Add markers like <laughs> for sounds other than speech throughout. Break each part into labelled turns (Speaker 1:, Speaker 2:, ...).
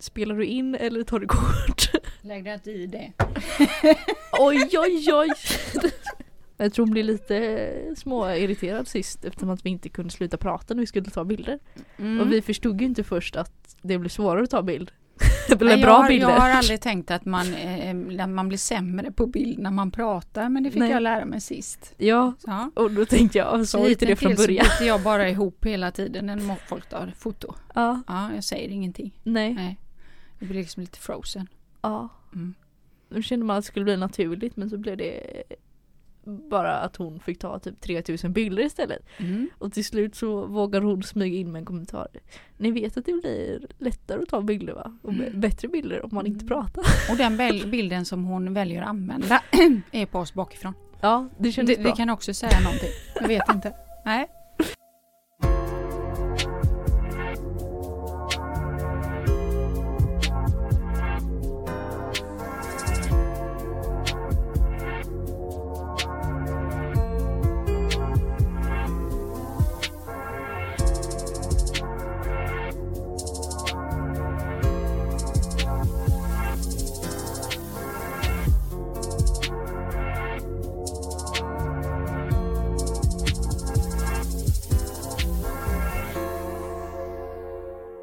Speaker 1: Spelar du in eller tar du kort? <laughs>
Speaker 2: Lägg dig inte i det. <laughs>
Speaker 1: oj oj oj! <laughs> Jag tror hon blev lite småirriterad sist eftersom att vi inte kunde sluta prata när vi skulle ta bilder.
Speaker 2: Mm.
Speaker 1: Och vi förstod ju inte först att det blir svårare att ta bild. Eller
Speaker 2: Nej,
Speaker 1: bra
Speaker 2: jag, har,
Speaker 1: bilder.
Speaker 2: jag har aldrig tänkt att man, eh, man blir sämre på bild när man pratar, men det fick
Speaker 1: Nej.
Speaker 2: jag lära mig sist.
Speaker 1: Ja,
Speaker 2: Ja.
Speaker 1: och då tänkte jag, sa inte det från början.
Speaker 2: så jag bara ihop hela tiden när folk tar foto.
Speaker 1: Ja,
Speaker 2: Ja, jag säger ingenting.
Speaker 1: nej,
Speaker 2: Nej. Det blir liksom lite frozen.
Speaker 1: ja.
Speaker 2: Mm.
Speaker 1: Nu kände man att det skulle bli naturligt men så blev det bara att hon fick ta typ 3000 bilder istället.
Speaker 2: Mm.
Speaker 1: Och till slut så vågar hon smyga in med en kommentar. Ni vet att det blir lättare att ta bilder va? Och
Speaker 2: Mm.
Speaker 1: bättre bilder om man inte
Speaker 2: Mm.
Speaker 1: pratar.
Speaker 2: Och den bilden som hon väljer att använda <clears throat> är på oss bakifrån.
Speaker 1: Ja, det
Speaker 2: Det,
Speaker 1: kändes
Speaker 2: det
Speaker 1: bra.
Speaker 2: kan också säga någonting. Jag vet inte. Nej.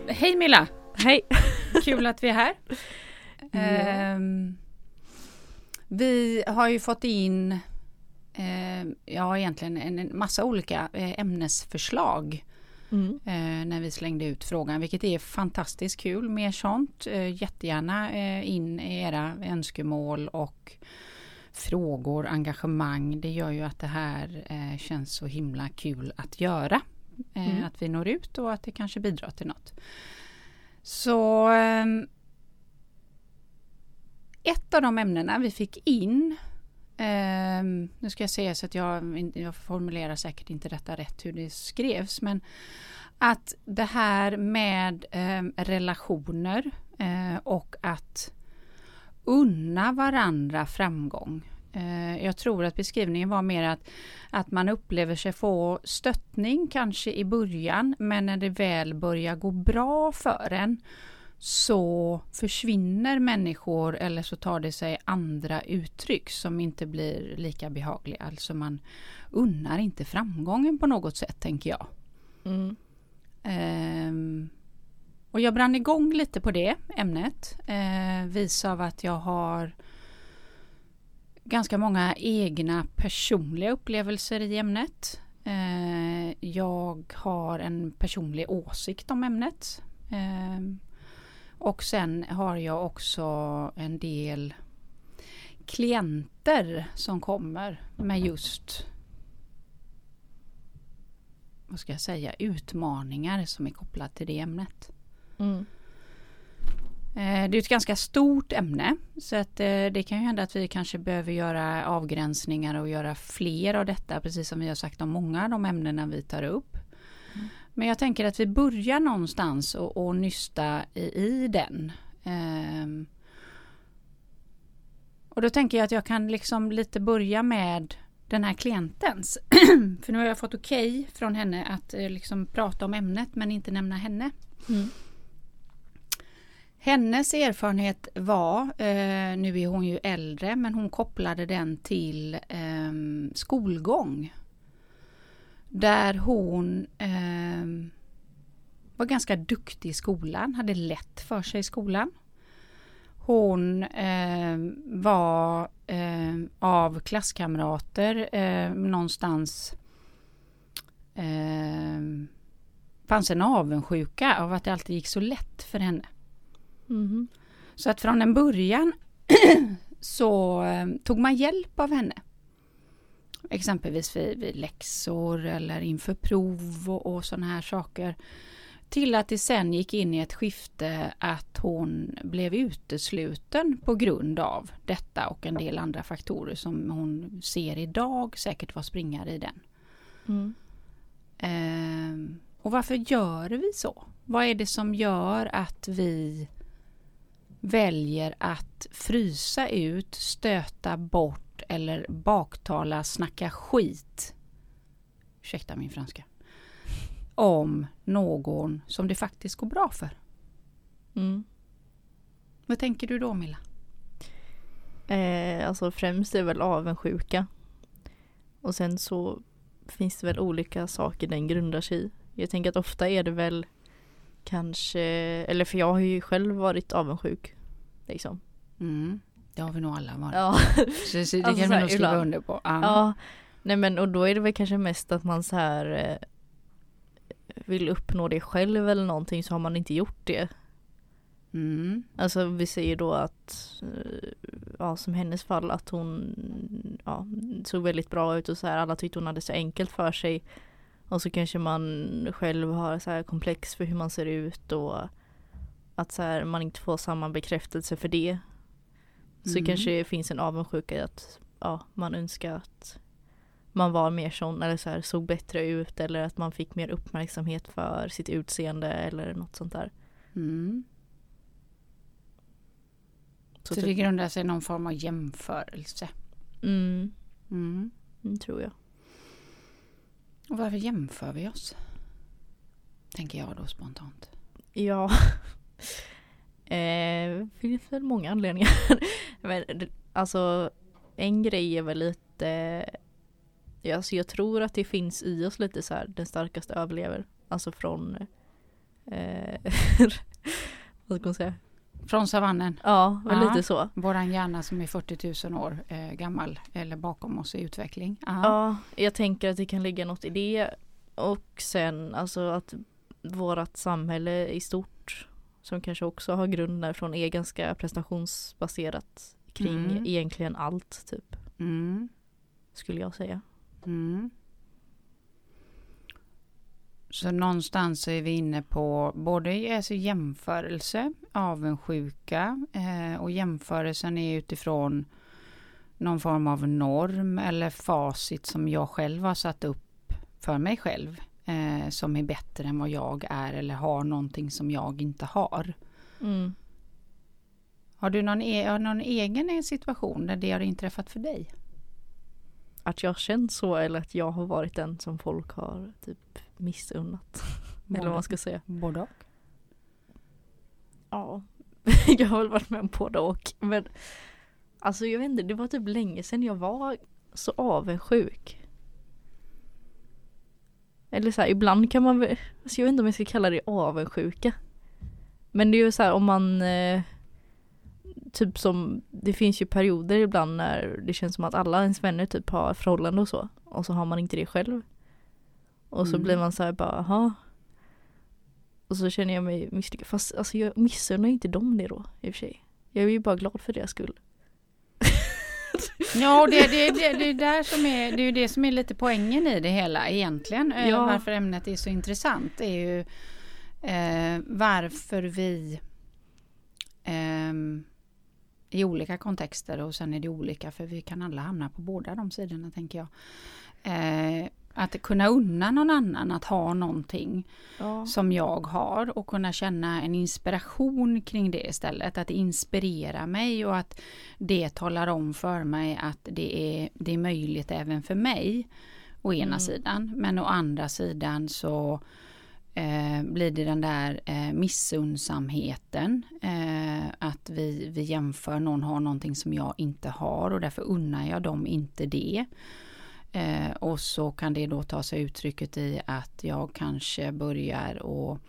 Speaker 2: Hej Milla!
Speaker 1: Hej! <laughs>
Speaker 2: Kul att vi är här. Ehm, vi har ju fått in ehm, ja, egentligen en, en massa olika eh, ämnesförslag
Speaker 1: Mm.
Speaker 2: eh, när vi slängde ut frågan, vilket är fantastiskt kul. Mer sånt. Eh, jättegärna eh, in era önskemål och frågor, engagemang. Det gör ju att det här eh, känns så himla kul att göra. Eh,
Speaker 1: Mm.
Speaker 2: Att vi når ut och att det kanske bidrar till något. Så ehm, ett av de ämnena vi fick in ehm, nu ska jag säga så att jag, jag formulerar säkert inte detta rätt hur det skrevs men att det här med ehm, relationer eh, och att unna varandra framgång. Eh, jag tror att beskrivningen var mer att, att man upplever sig få stöttning kanske i början men när det väl börjar gå bra för en så försvinner människor eller så tar det sig andra uttryck som inte blir lika behagliga. Alltså man unnar inte framgången på något sätt tänker jag.
Speaker 1: Mm.
Speaker 2: Ehm, och jag brann igång lite på det ämnet. Eh, vis av att jag har ganska många egna personliga upplevelser i ämnet. Eh, jag har en personlig åsikt om ämnet. Eh, och sen har jag också en del klienter som kommer med just vad ska jag säga, utmaningar som är kopplat till det ämnet.
Speaker 1: Mm.
Speaker 2: Eh, Det är ett ganska stort ämne så att eh, det kan ju hända att vi kanske behöver göra avgränsningar och göra fler av detta precis som vi har sagt om många av de ämnena vi tar upp. Men jag tänker att vi börjar någonstans och, och nysta i, i den. Ehm, och då tänker jag att jag kan liksom lite börja med den här klientens. <clears throat> För nu har jag fått okej från henne att eh, liksom prata om ämnet men inte nämna henne.
Speaker 1: Mm.
Speaker 2: Hennes erfarenhet var, eh, nu är hon ju äldre, men hon kopplade den till ehm, skolgång. Där hon ehm, var ganska duktig i skolan, hade lätt för sig i skolan. Hon eh, var eh, av klasskamrater eh, någonstans eh, fanns en avundsjuka av att det alltid gick så lätt för henne.
Speaker 1: Mhm.
Speaker 2: Så att från en början <clears throat> så eh, tog man hjälp av henne. Exempelvis vid, vid läxor eller inför prov och, och sådana här saker. Till att det sen gick in i ett skifte att hon blev utesluten på grund av detta och en del andra faktorer som hon ser idag säkert var springare i den.
Speaker 1: Mm.
Speaker 2: Ehm, och varför gör vi så? Vad är det som gör att vi väljer att frysa ut, stöta bort eller baktala, snacka skit ursäkta min franska om någon som det faktiskt går bra för?
Speaker 1: Mm.
Speaker 2: Vad tänker du då Milla?
Speaker 1: Eh, alltså främst är väl avundsjuka. Och sen så finns det väl olika saker den grundar sig i. Jag tänker att ofta är det väl kanske, eller för jag har ju själv varit avundsjuk. Liksom.
Speaker 2: Mm. Det har vi nog alla varit.
Speaker 1: Ja. <laughs>
Speaker 2: Så, så det
Speaker 1: Alltså
Speaker 2: kan vi nog skriva under på. Ja.
Speaker 1: ja. Nej men och då är det väl kanske mest att man så här eh, vill uppnå det själv eller någonting så har man inte gjort det.
Speaker 2: Mm.
Speaker 1: Alltså vi säger då att, eh, ja som hennes fall att hon ja, såg väldigt bra ut och så här alla tyckte hon hade så enkelt för sig. Och så kanske man själv har så här komplex för hur man ser ut och att så här, man inte får samma bekräftelse för det. Så
Speaker 2: Mm.
Speaker 1: kanske det finns en avundsjuka i att ja, man önskar att man var mer sån eller så här, såg bättre ut eller att man fick mer uppmärksamhet för sitt utseende eller något sånt där.
Speaker 2: Mm.
Speaker 1: Så,
Speaker 2: Så
Speaker 1: typ,
Speaker 2: det grundar sig i någon form av jämförelse.
Speaker 1: mm,
Speaker 2: Mm.
Speaker 1: mm, tror jag.
Speaker 2: Och varför jämför vi oss? Tänker jag då spontant.
Speaker 1: Ja. <laughs> eh, finns väl många anledningar. <laughs> Men alltså en grej är väl lite Alltså jag tror att det finns i oss lite så här den starkaste överlever. Alltså från eh, <laughs> Vad ska man säga?
Speaker 2: Från savannen.
Speaker 1: Ja,
Speaker 2: Ja.
Speaker 1: lite så.
Speaker 2: Våran hjärna som är 40 000 år eh, gammal eller bakom oss i utveckling. Aha.
Speaker 1: Ja, jag tänker att det kan ligga något i det. Och sen alltså att vårat samhälle i stort som kanske också har grunder från är ganska prestationsbaserat kring
Speaker 2: Mm.
Speaker 1: egentligen allt typ
Speaker 2: Mm.
Speaker 1: skulle jag säga.
Speaker 2: Mm. Så någonstans så är vi inne på både alltså jämförelse, avundsjuka eh, och jämförelsen är utifrån någon form av norm eller facit som jag själv har satt upp för mig själv eh, som är bättre än vad jag är eller har någonting som jag inte har.
Speaker 1: Mm.
Speaker 2: Har du någon, e- har någon egen situation där det har inträffat för dig?
Speaker 1: Att jag har känt så eller att jag har varit den som folk har typ missunnat. <laughs> eller vad man ska säga.
Speaker 2: Både och.
Speaker 1: Ja, <laughs> jag har väl varit med om både och. Men alltså jag vet inte, det var typ länge sedan jag var så avundsjuk. Eller så här, ibland kan man väl, alltså jag vet inte om jag ska kalla det avundsjuka. Men det är ju så här om man eh, Typ som, det finns ju perioder ibland när det känns som att alla ens vänner typ har förhållande och så. Och så har man inte det själv. Och så
Speaker 2: Mm.
Speaker 1: blir man så här bara, aha. Och så känner jag mig misslyckad. Fast alltså jag missunnar inte dem det då i och för sig. Jag är ju bara glad för deras skull.
Speaker 2: Ja, det, det, det, det, är där som är, det är det som är lite poängen i det hela egentligen. Eh,
Speaker 1: Ja.
Speaker 2: Varför ämnet är så intressant är ju eh, varför vi ehm, i olika kontexter och sen är det olika för vi kan alla hamna på båda de sidorna tänker jag. Eh, att kunna unna någon annan att ha någonting
Speaker 1: Ja.
Speaker 2: som jag har och kunna känna en inspiration kring det istället. Att det inspirerar mig och att det talar om för mig att det är, det är möjligt även för mig. Å ena
Speaker 1: Mm.
Speaker 2: sidan. Men å andra sidan så eh, blir det den där eh, missundsamheten. Eh, att vi, vi jämför, någon har någonting som jag inte har och därför unnar jag dem inte det. Eh, och så kan det då ta sig uttrycket i att jag kanske börjar och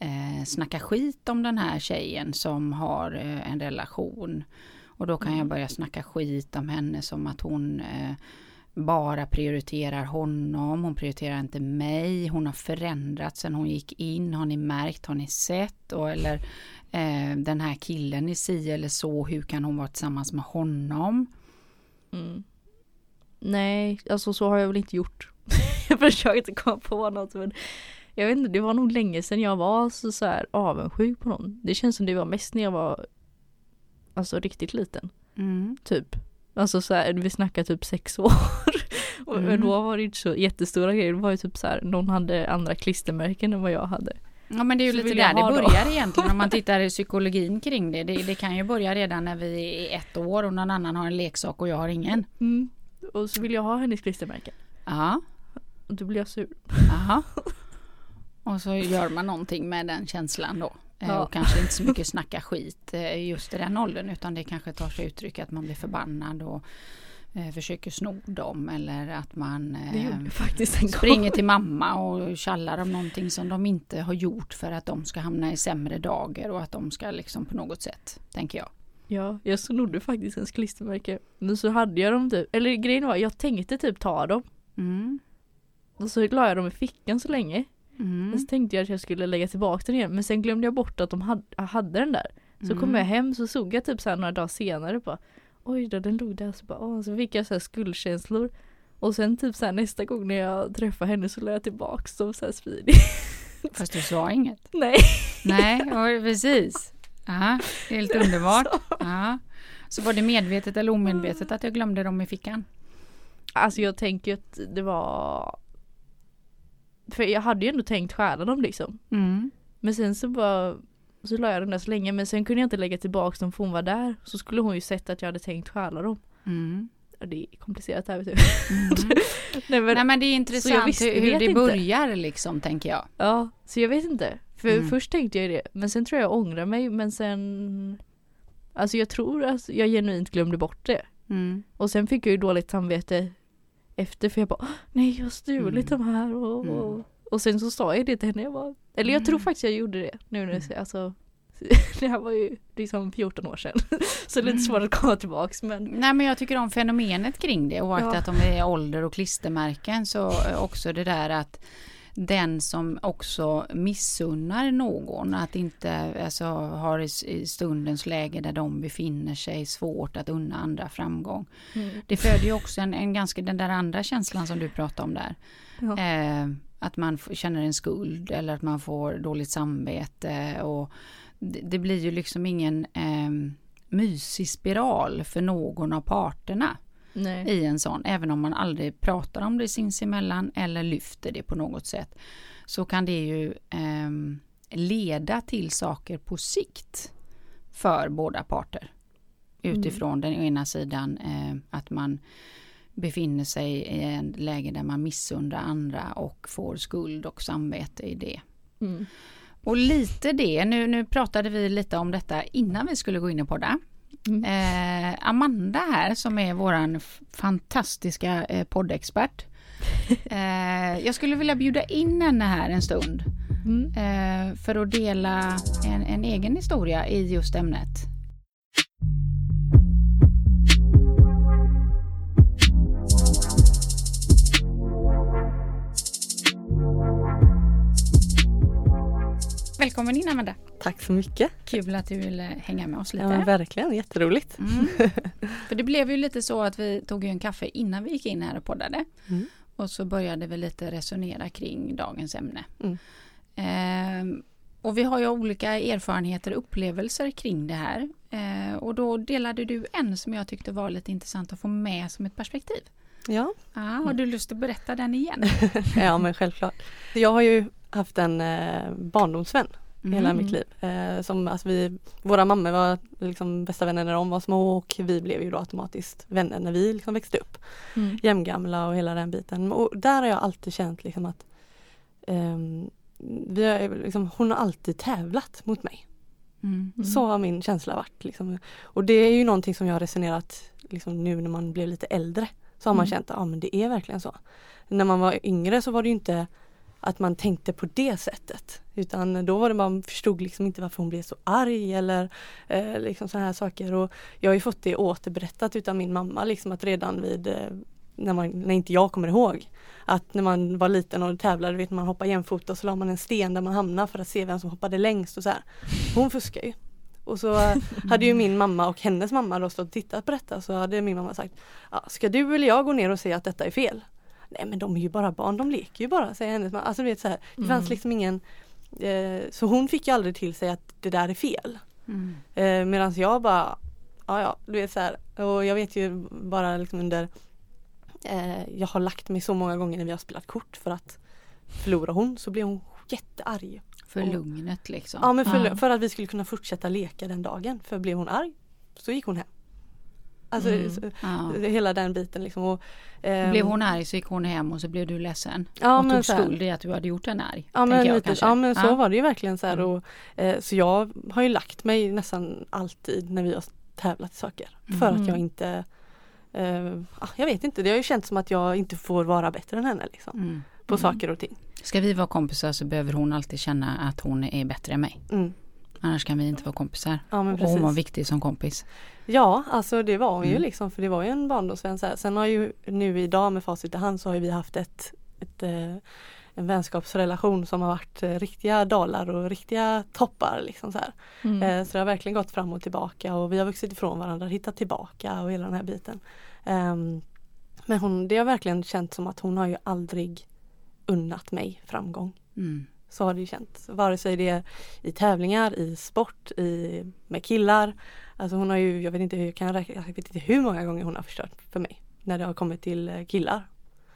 Speaker 2: eh, snacka skit om den här tjejen som har eh, en relation. Och då kan jag
Speaker 1: Mm.
Speaker 2: börja snacka skit om henne som att hon eh, bara prioriterar honom, hon prioriterar inte mig, hon har förändrats sen hon gick in, har ni märkt, har ni sett? Och, eller eh, den här killen i si eller så, hur kan hon vara tillsammans med honom?
Speaker 1: Mm. Nej, alltså så har jag väl inte gjort. <laughs> jag försökte komma på något men jag vet inte, det var nog länge sedan jag var så, så här avundsjuk på någon. Det känns som det var mest när jag var alltså riktigt liten.
Speaker 2: Mm.
Speaker 1: Typ. Alltså så här, vi snackar typ sex år. <laughs> Och
Speaker 2: Mm.
Speaker 1: Men då var det inte så jättestora grejer. Det var ju typ så här, någon hade andra klistermärken än vad jag hade.
Speaker 2: Ja men det är ju
Speaker 1: Så
Speaker 2: lite där det
Speaker 1: ha då.
Speaker 2: börjar egentligen om man <laughs> tittar i psykologin kring det. det. Det kan ju börja redan när vi är ett år och någon annan har en leksak och jag har ingen.
Speaker 1: Mm. Och så vill jag ha hennes klistermärken.
Speaker 2: Ja,
Speaker 1: Och då blir jag sur.
Speaker 2: aha. Och så gör man någonting med den känslan då. Eh,
Speaker 1: Ja.
Speaker 2: Och kanske inte så mycket snacka skit eh, just i den åldern utan det kanske tar sig uttryck att man blir förbannad och eh, försöker sno dem eller att man springer till mamma och tjallar om någonting som de inte har gjort för att de ska hamna i sämre dagar och att de ska liksom på något sätt, tänker jag.
Speaker 1: Ja, jag snodde faktiskt ens klistermärke. Men så hade jag dem typ, eller grejen var jag tänkte typ ta dem.
Speaker 2: Mm.
Speaker 1: Och så la jag dem i fickan så länge.
Speaker 2: Mm.
Speaker 1: Men så tänkte jag att jag skulle lägga tillbaka den igen. Men sen glömde jag bort att de hade, hade den där. Så kom
Speaker 2: Mm.
Speaker 1: jag hem så såg jag typ så några dagar senare på Oj då den låg där så bara åh, så fick jag så här skuldkänslor. Och sen typ så här nästa gång när jag träffade henne så la jag tillbaks dem så här smidigt.
Speaker 2: Fast du sa inget. <laughs>
Speaker 1: Nej.
Speaker 2: Nej, precis. Ja, helt underbart. <laughs> Ja. Så var det medvetet eller omedvetet att jag glömde dem i fickan?
Speaker 1: Alltså jag tänker att det var För jag hade ju ändå tänkt stjäla dem liksom.
Speaker 2: Mm.
Speaker 1: Men sen så bara Så la jag den där så länge men sen kunde jag inte lägga tillbaks dem för hon var där. Så skulle hon ju sett att jag hade tänkt stjäla dem.
Speaker 2: Mm.
Speaker 1: Ja, det är komplicerat här vet du.
Speaker 2: Mm. <laughs>
Speaker 1: Nej, men,
Speaker 2: Nej men det är intressant
Speaker 1: visste-
Speaker 2: hur, hur det
Speaker 1: inte.
Speaker 2: börjar liksom tänker jag.
Speaker 1: Ja, så jag vet inte. För
Speaker 2: Mm.
Speaker 1: först tänkte jag det, men sen tror jag jag ångrar mig, men sen Alltså jag tror att jag genuint glömde bort det.
Speaker 2: Mm.
Speaker 1: Och sen fick jag ju dåligt samvete efter för jag bara "Åh, Nej jag har stulit
Speaker 2: Mm.
Speaker 1: de här och,
Speaker 2: Mm.
Speaker 1: och, och sen så sa jag det till henne. Jag bara, eller jag tror
Speaker 2: Mm.
Speaker 1: faktiskt jag gjorde det nu när
Speaker 2: Mm.
Speaker 1: jag säger alltså <laughs> Det här var ju liksom 14 år sedan. <laughs> Så lite
Speaker 2: Mm.
Speaker 1: svårt att komma tillbaks men
Speaker 2: Nej men jag tycker om fenomenet kring det oaktat
Speaker 1: Ja.
Speaker 2: om det är ålder och klistermärken så också det där att den som också missunnar någon att inte alltså, har i, stundens läge där de befinner sig svårt att unna andra framgång.
Speaker 1: mm.
Speaker 2: Det föder ju också en, en ganska den där andra känslan som du pratade om där.
Speaker 1: ja.
Speaker 2: Eh, att man känner en skuld eller att man får dåligt samvete och det, det blir ju liksom ingen eh, mysig spiral för någon av parterna
Speaker 1: Nej.
Speaker 2: i en sån, även om man aldrig pratar om det sinsemellan eller lyfter det på något sätt, så kan det ju ehm, leda till saker på sikt för båda parter. Utifrån den ena sidan eh, att man befinner sig i en läge där man missundrar andra och får skuld och samvete i det.
Speaker 1: Mm.
Speaker 2: Och lite det, nu, nu pratade vi lite om detta innan vi skulle gå in i podda.
Speaker 1: Mm.
Speaker 2: Eh, Amanda här som är våran fantastiska eh, poddexpert. <laughs> Eh, jag skulle vilja bjuda in henne här en stund
Speaker 1: Mm.
Speaker 2: eh, för att dela en, en egen historia i just ämnet. Välkommen in Amanda.
Speaker 3: Tack så mycket.
Speaker 2: Kul att du ville hänga med oss lite.
Speaker 3: Ja, verkligen, jätteroligt.
Speaker 2: Mm. <laughs> För det blev ju lite så att vi tog en kaffe innan vi gick in här och poddade.
Speaker 3: Mm.
Speaker 2: Och så började vi lite resonera kring dagens ämne.
Speaker 3: Mm.
Speaker 2: Ehm, och vi har ju olika erfarenheter och upplevelser kring det här. Ehm, och då delade du en som jag tyckte var lite intressant att få med som ett perspektiv.
Speaker 3: Ja,
Speaker 2: Ah, har du lust att berätta den igen? <laughs>
Speaker 3: ja men självklart. Jag har ju haft en eh, barndomsvän hela
Speaker 2: Mm.
Speaker 3: mitt liv. Eh, som, alltså vi, våra mammor var liksom bästa vänner när de var små och vi blev ju då automatiskt vänner när vi liksom växte upp.
Speaker 1: Mm.
Speaker 3: Jämngamla och hela den biten. Och där har jag alltid känt liksom att ehm, vi har, liksom, hon har alltid tävlat mot mig.
Speaker 2: Mm.
Speaker 1: Mm.
Speaker 3: Så har min känsla varit. Liksom. Och det är ju någonting som jag har resonerat liksom, nu när man blev lite äldre. Så har man
Speaker 1: Mm.
Speaker 3: känt att men det är verkligen så. När man var yngre så var det ju inte att man tänkte på det sättet. Utan då var det man förstod liksom inte varför hon blev så arg eller eh, liksom sådana här saker. Och jag har ju fått det återberättat utav min mamma liksom att redan vid eh, när, man, när inte jag kommer ihåg. Att när man var liten och tävlade, vet man hoppar jämfota och så la man en sten där man hamnar för att se vem som hoppade längst och så här. Hon fuskar ju. Och så eh, hade ju min mamma och hennes mamma då stått och tittat på detta så hade min mamma sagt ja, Ska du eller jag gå ner och säga att detta är fel? Nej men de är ju bara barn, de leker ju bara säger hennes mamma. Alltså du vet så här, det fanns
Speaker 1: Mm.
Speaker 3: liksom ingen eh, Så hon fick ju aldrig till sig att det där är fel.
Speaker 2: Mm.
Speaker 3: Eh, Medan jag bara Ja ja, du vet så här. Och jag vet ju bara liksom under eh, Jag har lagt mig så många gånger när vi har spelat kort för att Förlorar hon så blir hon jättearg.
Speaker 2: För
Speaker 3: Och-
Speaker 2: lugnet liksom.
Speaker 3: Ja men för,
Speaker 1: Ja.
Speaker 3: för att vi skulle kunna fortsätta leka den dagen. För blev hon arg så gick hon hem. Alltså
Speaker 1: Mm.
Speaker 3: så-
Speaker 2: Ja.
Speaker 3: hela den biten liksom. Och, ehm,
Speaker 2: Blev hon arg så gick hon hem och så blev du ledsen.
Speaker 3: ja,
Speaker 2: och tog skuld i att du hade gjort henne arg.
Speaker 3: Ja men,
Speaker 2: jag
Speaker 3: lite,
Speaker 2: kanske.
Speaker 3: ja men så var det ju verkligen så här
Speaker 2: Mm.
Speaker 3: och, eh, Så jag har ju lagt mig nästan alltid när vi har tävlat i saker. För
Speaker 1: Mm.
Speaker 3: att jag inte eh, ja, Jag vet inte, det har ju känts som att jag inte får vara bättre än henne liksom,
Speaker 2: Mm.
Speaker 3: på
Speaker 2: Mm.
Speaker 3: saker och ting.
Speaker 2: Ska vi vara kompisar så behöver hon alltid känna att hon är bättre än mig. Annars kan vi inte vara kompisar.
Speaker 3: Ja men
Speaker 2: Och hon var viktig som kompis.
Speaker 3: Ja alltså det var hon ju
Speaker 2: Mm.
Speaker 3: liksom för det var ju en barndomsvän. Sen har ju nu idag med facit i hand så har ju vi haft ett, ett eh, en vänskapsrelation som har varit eh, riktiga dalar och riktiga toppar. Liksom så.
Speaker 1: Mm.
Speaker 3: Eh, så det har verkligen gått fram och tillbaka och vi har vuxit ifrån varandra, hittat tillbaka och hela den här biten. Ehm, men hon, det har verkligen känts som att hon har ju aldrig unnat mig framgång.
Speaker 2: Mm.
Speaker 3: Så har det ju känts. Vare sig det är i tävlingar, i sport, i, med killar. Alltså hon har ju, jag vet inte hur jag kan räkna, jag vet inte hur många gånger hon har förstört för mig. När det har kommit till eh, killar.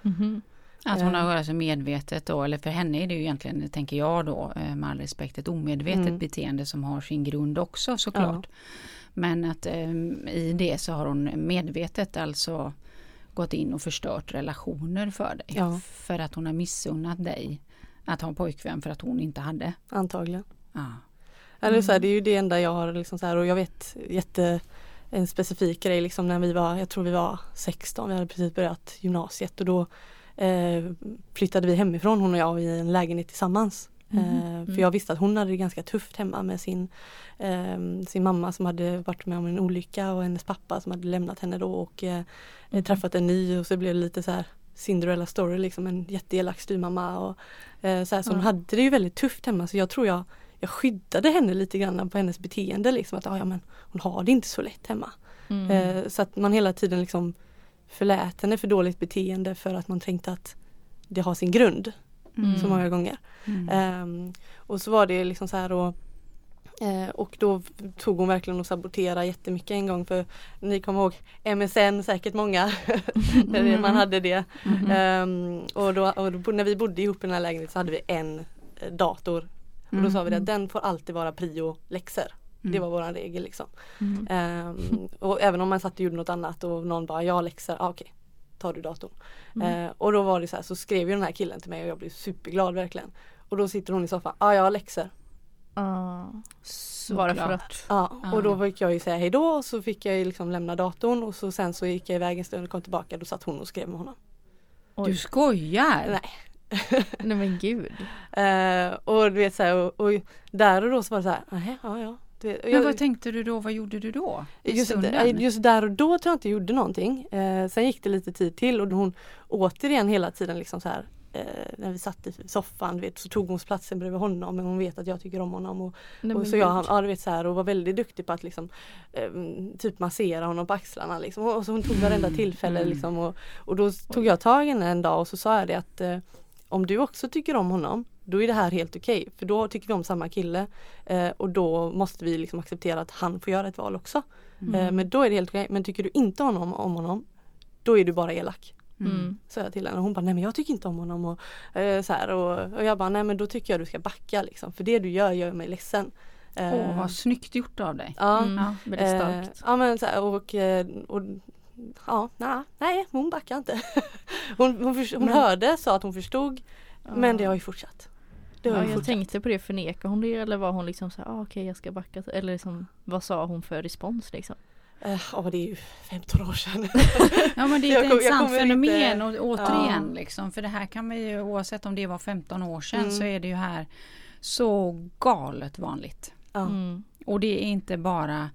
Speaker 1: Mhm.
Speaker 2: Att hon har alltså medvetet då, eller för henne är det ju egentligen, tänker jag då, eh, med all respekt, ett omedvetet
Speaker 3: Mm.
Speaker 2: beteende som har sin grund också såklart. Men att eh, i det så har hon medvetet alltså gått in och förstört relationer för dig.
Speaker 3: Ja.
Speaker 2: För att hon har missunnat dig att ha en pojkvän för att hon inte hade.
Speaker 3: Antagligen.
Speaker 2: Ja.
Speaker 3: Eller så här,
Speaker 1: Mm.
Speaker 3: det är ju det enda jag har liksom så här och jag vet jätte en specifik grej liksom när vi var, jag tror vi var 16, vi hade precis börjat gymnasiet och då eh, flyttade vi hemifrån hon och jag i en lägenhet tillsammans. Eh, för jag visste att hon hade det ganska tufft hemma med sin, eh, sin mamma som hade varit med om en olycka och hennes pappa som hade lämnat henne då och eh, träffat en ny och så blev det lite så här Cinderella story liksom en jätteelak styvmamma och eh, så, här, så hon
Speaker 1: Ja.
Speaker 3: hade det ju väldigt tufft hemma så jag tror jag jag skyddade henne lite grann på hennes beteende liksom att ah, ja men hon har det inte så lätt hemma.
Speaker 1: Mm.
Speaker 3: Eh, så att man hela tiden liksom förlät henne för dåligt beteende för att man tänkte att det har sin grund
Speaker 1: Mm.
Speaker 3: så många gånger.
Speaker 2: Mm.
Speaker 3: Ehm, och så var det liksom så här och eh, och då tog hon verkligen och sabotera jättemycket en gång för ni kommer ihåg MSN säkert många <laughs> när det- man hade det.
Speaker 2: Mhm.
Speaker 3: Ehm, och då, och då, när vi bodde ihop i den här lägenheten så hade vi en eh, dator. Och då sa vi att den får alltid vara prio läxor. Det
Speaker 2: Mm.
Speaker 3: var våran regel liksom.
Speaker 1: Mm.
Speaker 3: Ehm, och även om man satt och gjorde något annat och någon bara ja läxor, ah, okej tar du datorn.
Speaker 1: Mm.
Speaker 3: Eh, och då var det så här så skrev ju den här killen till mig och jag blev superglad verkligen. Och då sitter hon i soffan, ja ah, jag har läxor.
Speaker 1: Ja. Bara för att.
Speaker 3: Ja,
Speaker 2: Ah.
Speaker 3: och då fick jag ju säga hejdå och så fick jag ju liksom lämna datorn och så sen så gick jag iväg en stund och kom tillbaka då satt hon och skrev med honom.
Speaker 1: Oj.
Speaker 2: Du skojar?
Speaker 3: Nej. <laughs>
Speaker 1: Nej men gud.
Speaker 3: Eh, och du vet så här, och, och där och då så var det så här, "Nähä, ja ja. Vet,
Speaker 2: Men
Speaker 3: jag-
Speaker 2: vad tänkte du då? Vad gjorde du då?
Speaker 3: Just,
Speaker 2: stunden?
Speaker 3: just där och då tror jag inte jag gjorde någonting. Eh, sen gick det lite tid till och hon återigen hela tiden liksom så här eh, när vi satt i soffan vet, så tog hon platsen bredvid honom men hon vet att jag tycker om honom. Och,
Speaker 1: Nej,
Speaker 3: och så jag, ja, du vet, så här, och var väldigt duktig på att liksom, eh, typ massera honom på axlarna. Liksom. Och så hon tog varenda
Speaker 2: Mm,
Speaker 3: tillfälle.
Speaker 2: mm.
Speaker 3: Liksom, och, och då tog jag tag i henne en dag och så sa jag det att eh, om du också tycker om honom då är det här helt okej för då tycker vi om samma kille eh, och då måste vi liksom acceptera att han får göra ett val också.
Speaker 2: Mm.
Speaker 3: Eh, men då är det helt okej. Men tycker du inte om honom, om honom då är du bara elak.
Speaker 1: Mm.
Speaker 3: Sa jag till henne och hon bara nej men jag tycker inte om honom och, eh, så här, och, och jag bara nej men då tycker jag du ska backa liksom för det du gör gör mig ledsen. Eh,
Speaker 2: Åh, vad snyggt gjort av dig.
Speaker 3: ja,
Speaker 1: Mm.
Speaker 2: Ja.
Speaker 1: Väldigt
Speaker 3: eh,
Speaker 1: starkt.
Speaker 3: ja men så här, och, eh, och ja, nej, nej hon backar inte. <laughs> hon hon, hon
Speaker 2: Men-
Speaker 3: hörde, sa att hon förstod men det har ju fortsatt. Har
Speaker 1: Ja,
Speaker 3: ju
Speaker 1: jag
Speaker 3: fortsatt.
Speaker 1: tänkte på det, förnekade hon det eller var hon liksom så här, ah, okej jag ska backa eller liksom, vad sa hon för respons liksom?
Speaker 3: Eh, Ja det är ju 15 år sedan. <laughs>
Speaker 2: Ja men det är ett intressant fenomen
Speaker 3: inte-
Speaker 2: och återigen liksom för det här kan vi ju oavsett om det var 15 år sedan
Speaker 3: Mm.
Speaker 2: så är det ju här så galet vanligt.
Speaker 3: Ja,
Speaker 1: Mm.
Speaker 2: Och det är inte bara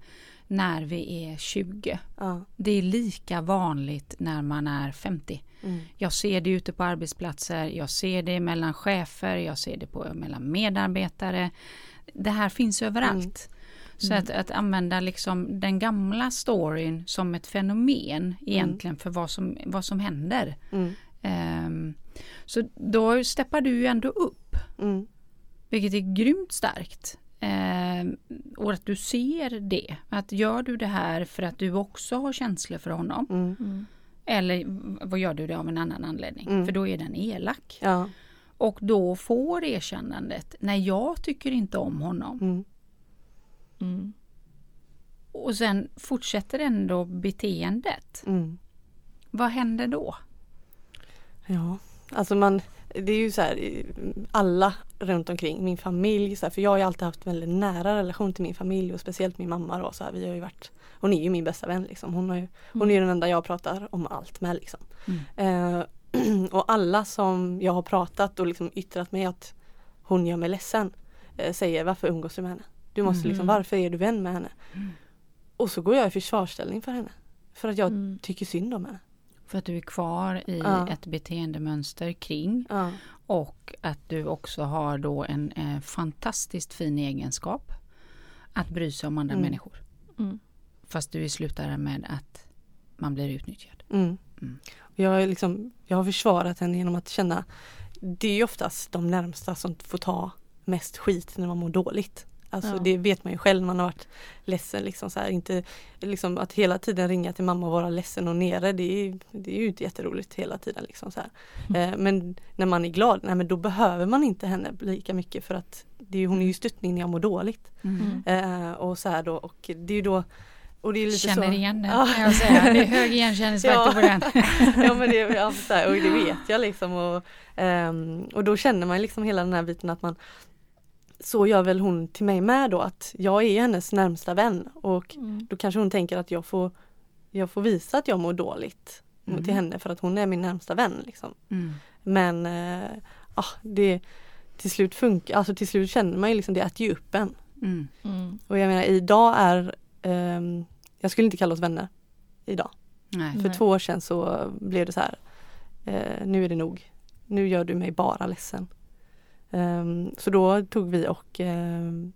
Speaker 2: när vi är 20.
Speaker 3: ja,
Speaker 2: Det är lika vanligt när man är 50.
Speaker 3: mm,
Speaker 2: Jag ser det ute på arbetsplatser, jag ser det mellan chefer, jag ser det på, mellan medarbetare. Det här finns överallt. Så
Speaker 1: Mm.
Speaker 2: att, att använda liksom den gamla storyn som ett fenomen egentligen för vad som, vad som händer.
Speaker 3: mm,
Speaker 2: Ehm, så då steppar du ju ändå upp,
Speaker 3: mm,
Speaker 2: vilket är grymt starkt. Ehm, och att du ser det. Att gör du det här för att du också har känslor för honom
Speaker 3: mm,
Speaker 1: Mm.
Speaker 2: eller vad gör du det av en annan anledning?
Speaker 3: Mm.
Speaker 2: För då är den elak.
Speaker 3: ja,
Speaker 2: Och då får erkännandet, nej jag tycker inte om honom.
Speaker 3: Mm,
Speaker 2: Och, sen fortsätter ändå beteendet.
Speaker 3: Mm.
Speaker 2: Vad händer då?
Speaker 3: Ja, alltså man, det är ju så här, alla runt omkring, min familj, så här, för jag har ju alltid haft väldigt nära relation till min familj och speciellt min mamma då, så här, vi har ju varit, hon är ju min bästa vän liksom. Hon, har ju, hon är ju den enda jag pratar om allt med liksom. Eh, <clears throat> och alla som jag har pratat och liksom yttrat mig att hon gör mig ledsen eh, säger varför umgås du med henne? Du måste liksom,
Speaker 1: Mm.
Speaker 3: varför är du vän med henne? Och så går jag i försvarsställning för henne. För att jag
Speaker 1: Mm.
Speaker 3: tycker synd om henne.
Speaker 2: För att du är kvar i
Speaker 3: Ja.
Speaker 2: ett beteendemönster kring
Speaker 3: Ja.
Speaker 2: och att du också har då en eh, fantastiskt fin egenskap att bry sig om andra
Speaker 3: Mm.
Speaker 2: människor.
Speaker 1: Mm.
Speaker 2: Fast du slutar med att man blir utnyttjad.
Speaker 3: Mm.
Speaker 2: Mm.
Speaker 3: Jag, är liksom, jag har försvarat henne genom att känna Det är oftast de närmsta som får ta mest skit när man mår dåligt. Alltså
Speaker 1: Ja.
Speaker 3: det vet man ju själv när man har varit ledsen. Liksom så här, inte, liksom att hela tiden ringa till mamma och vara ledsen och nere det är, det är ju inte jätteroligt hela tiden. Liksom så här. Eh, men när man är glad, nej, men då behöver man inte henne lika mycket för att det är, hon är ju stöttning när jag mår dåligt.
Speaker 1: Mm.
Speaker 3: Eh, och så här då och det är ju då och det är lite
Speaker 2: Känner
Speaker 3: så,
Speaker 2: igen den
Speaker 3: Ja.
Speaker 2: kan jag säga. Det är hög igenkänningsfaktor
Speaker 3: Ja.
Speaker 2: på den. <laughs>
Speaker 3: ja men det, ja, så här, och det vet jag liksom och, ehm, och då känner man liksom hela den här biten att man Så gör väl hon till mig med då att jag är hennes närmsta vän och
Speaker 1: Mm.
Speaker 3: då kanske hon tänker att jag får Jag får visa att jag mår dåligt
Speaker 2: Mm.
Speaker 3: till henne för att hon är min närmsta vän liksom.
Speaker 2: Mm.
Speaker 3: Men eh, ah, det till slut funkar, alltså till slut känner man ju liksom det äter ju upp en.
Speaker 2: Mm.
Speaker 1: Mm.
Speaker 3: Och jag menar idag är ehm, Jag skulle inte kalla oss vänner idag.
Speaker 2: Nej.
Speaker 3: För
Speaker 1: Nej.
Speaker 3: två år sedan så blev det så här. Eh, nu är det nog. Nu gör du mig bara ledsen. Ehm, så då tog vi och ehm,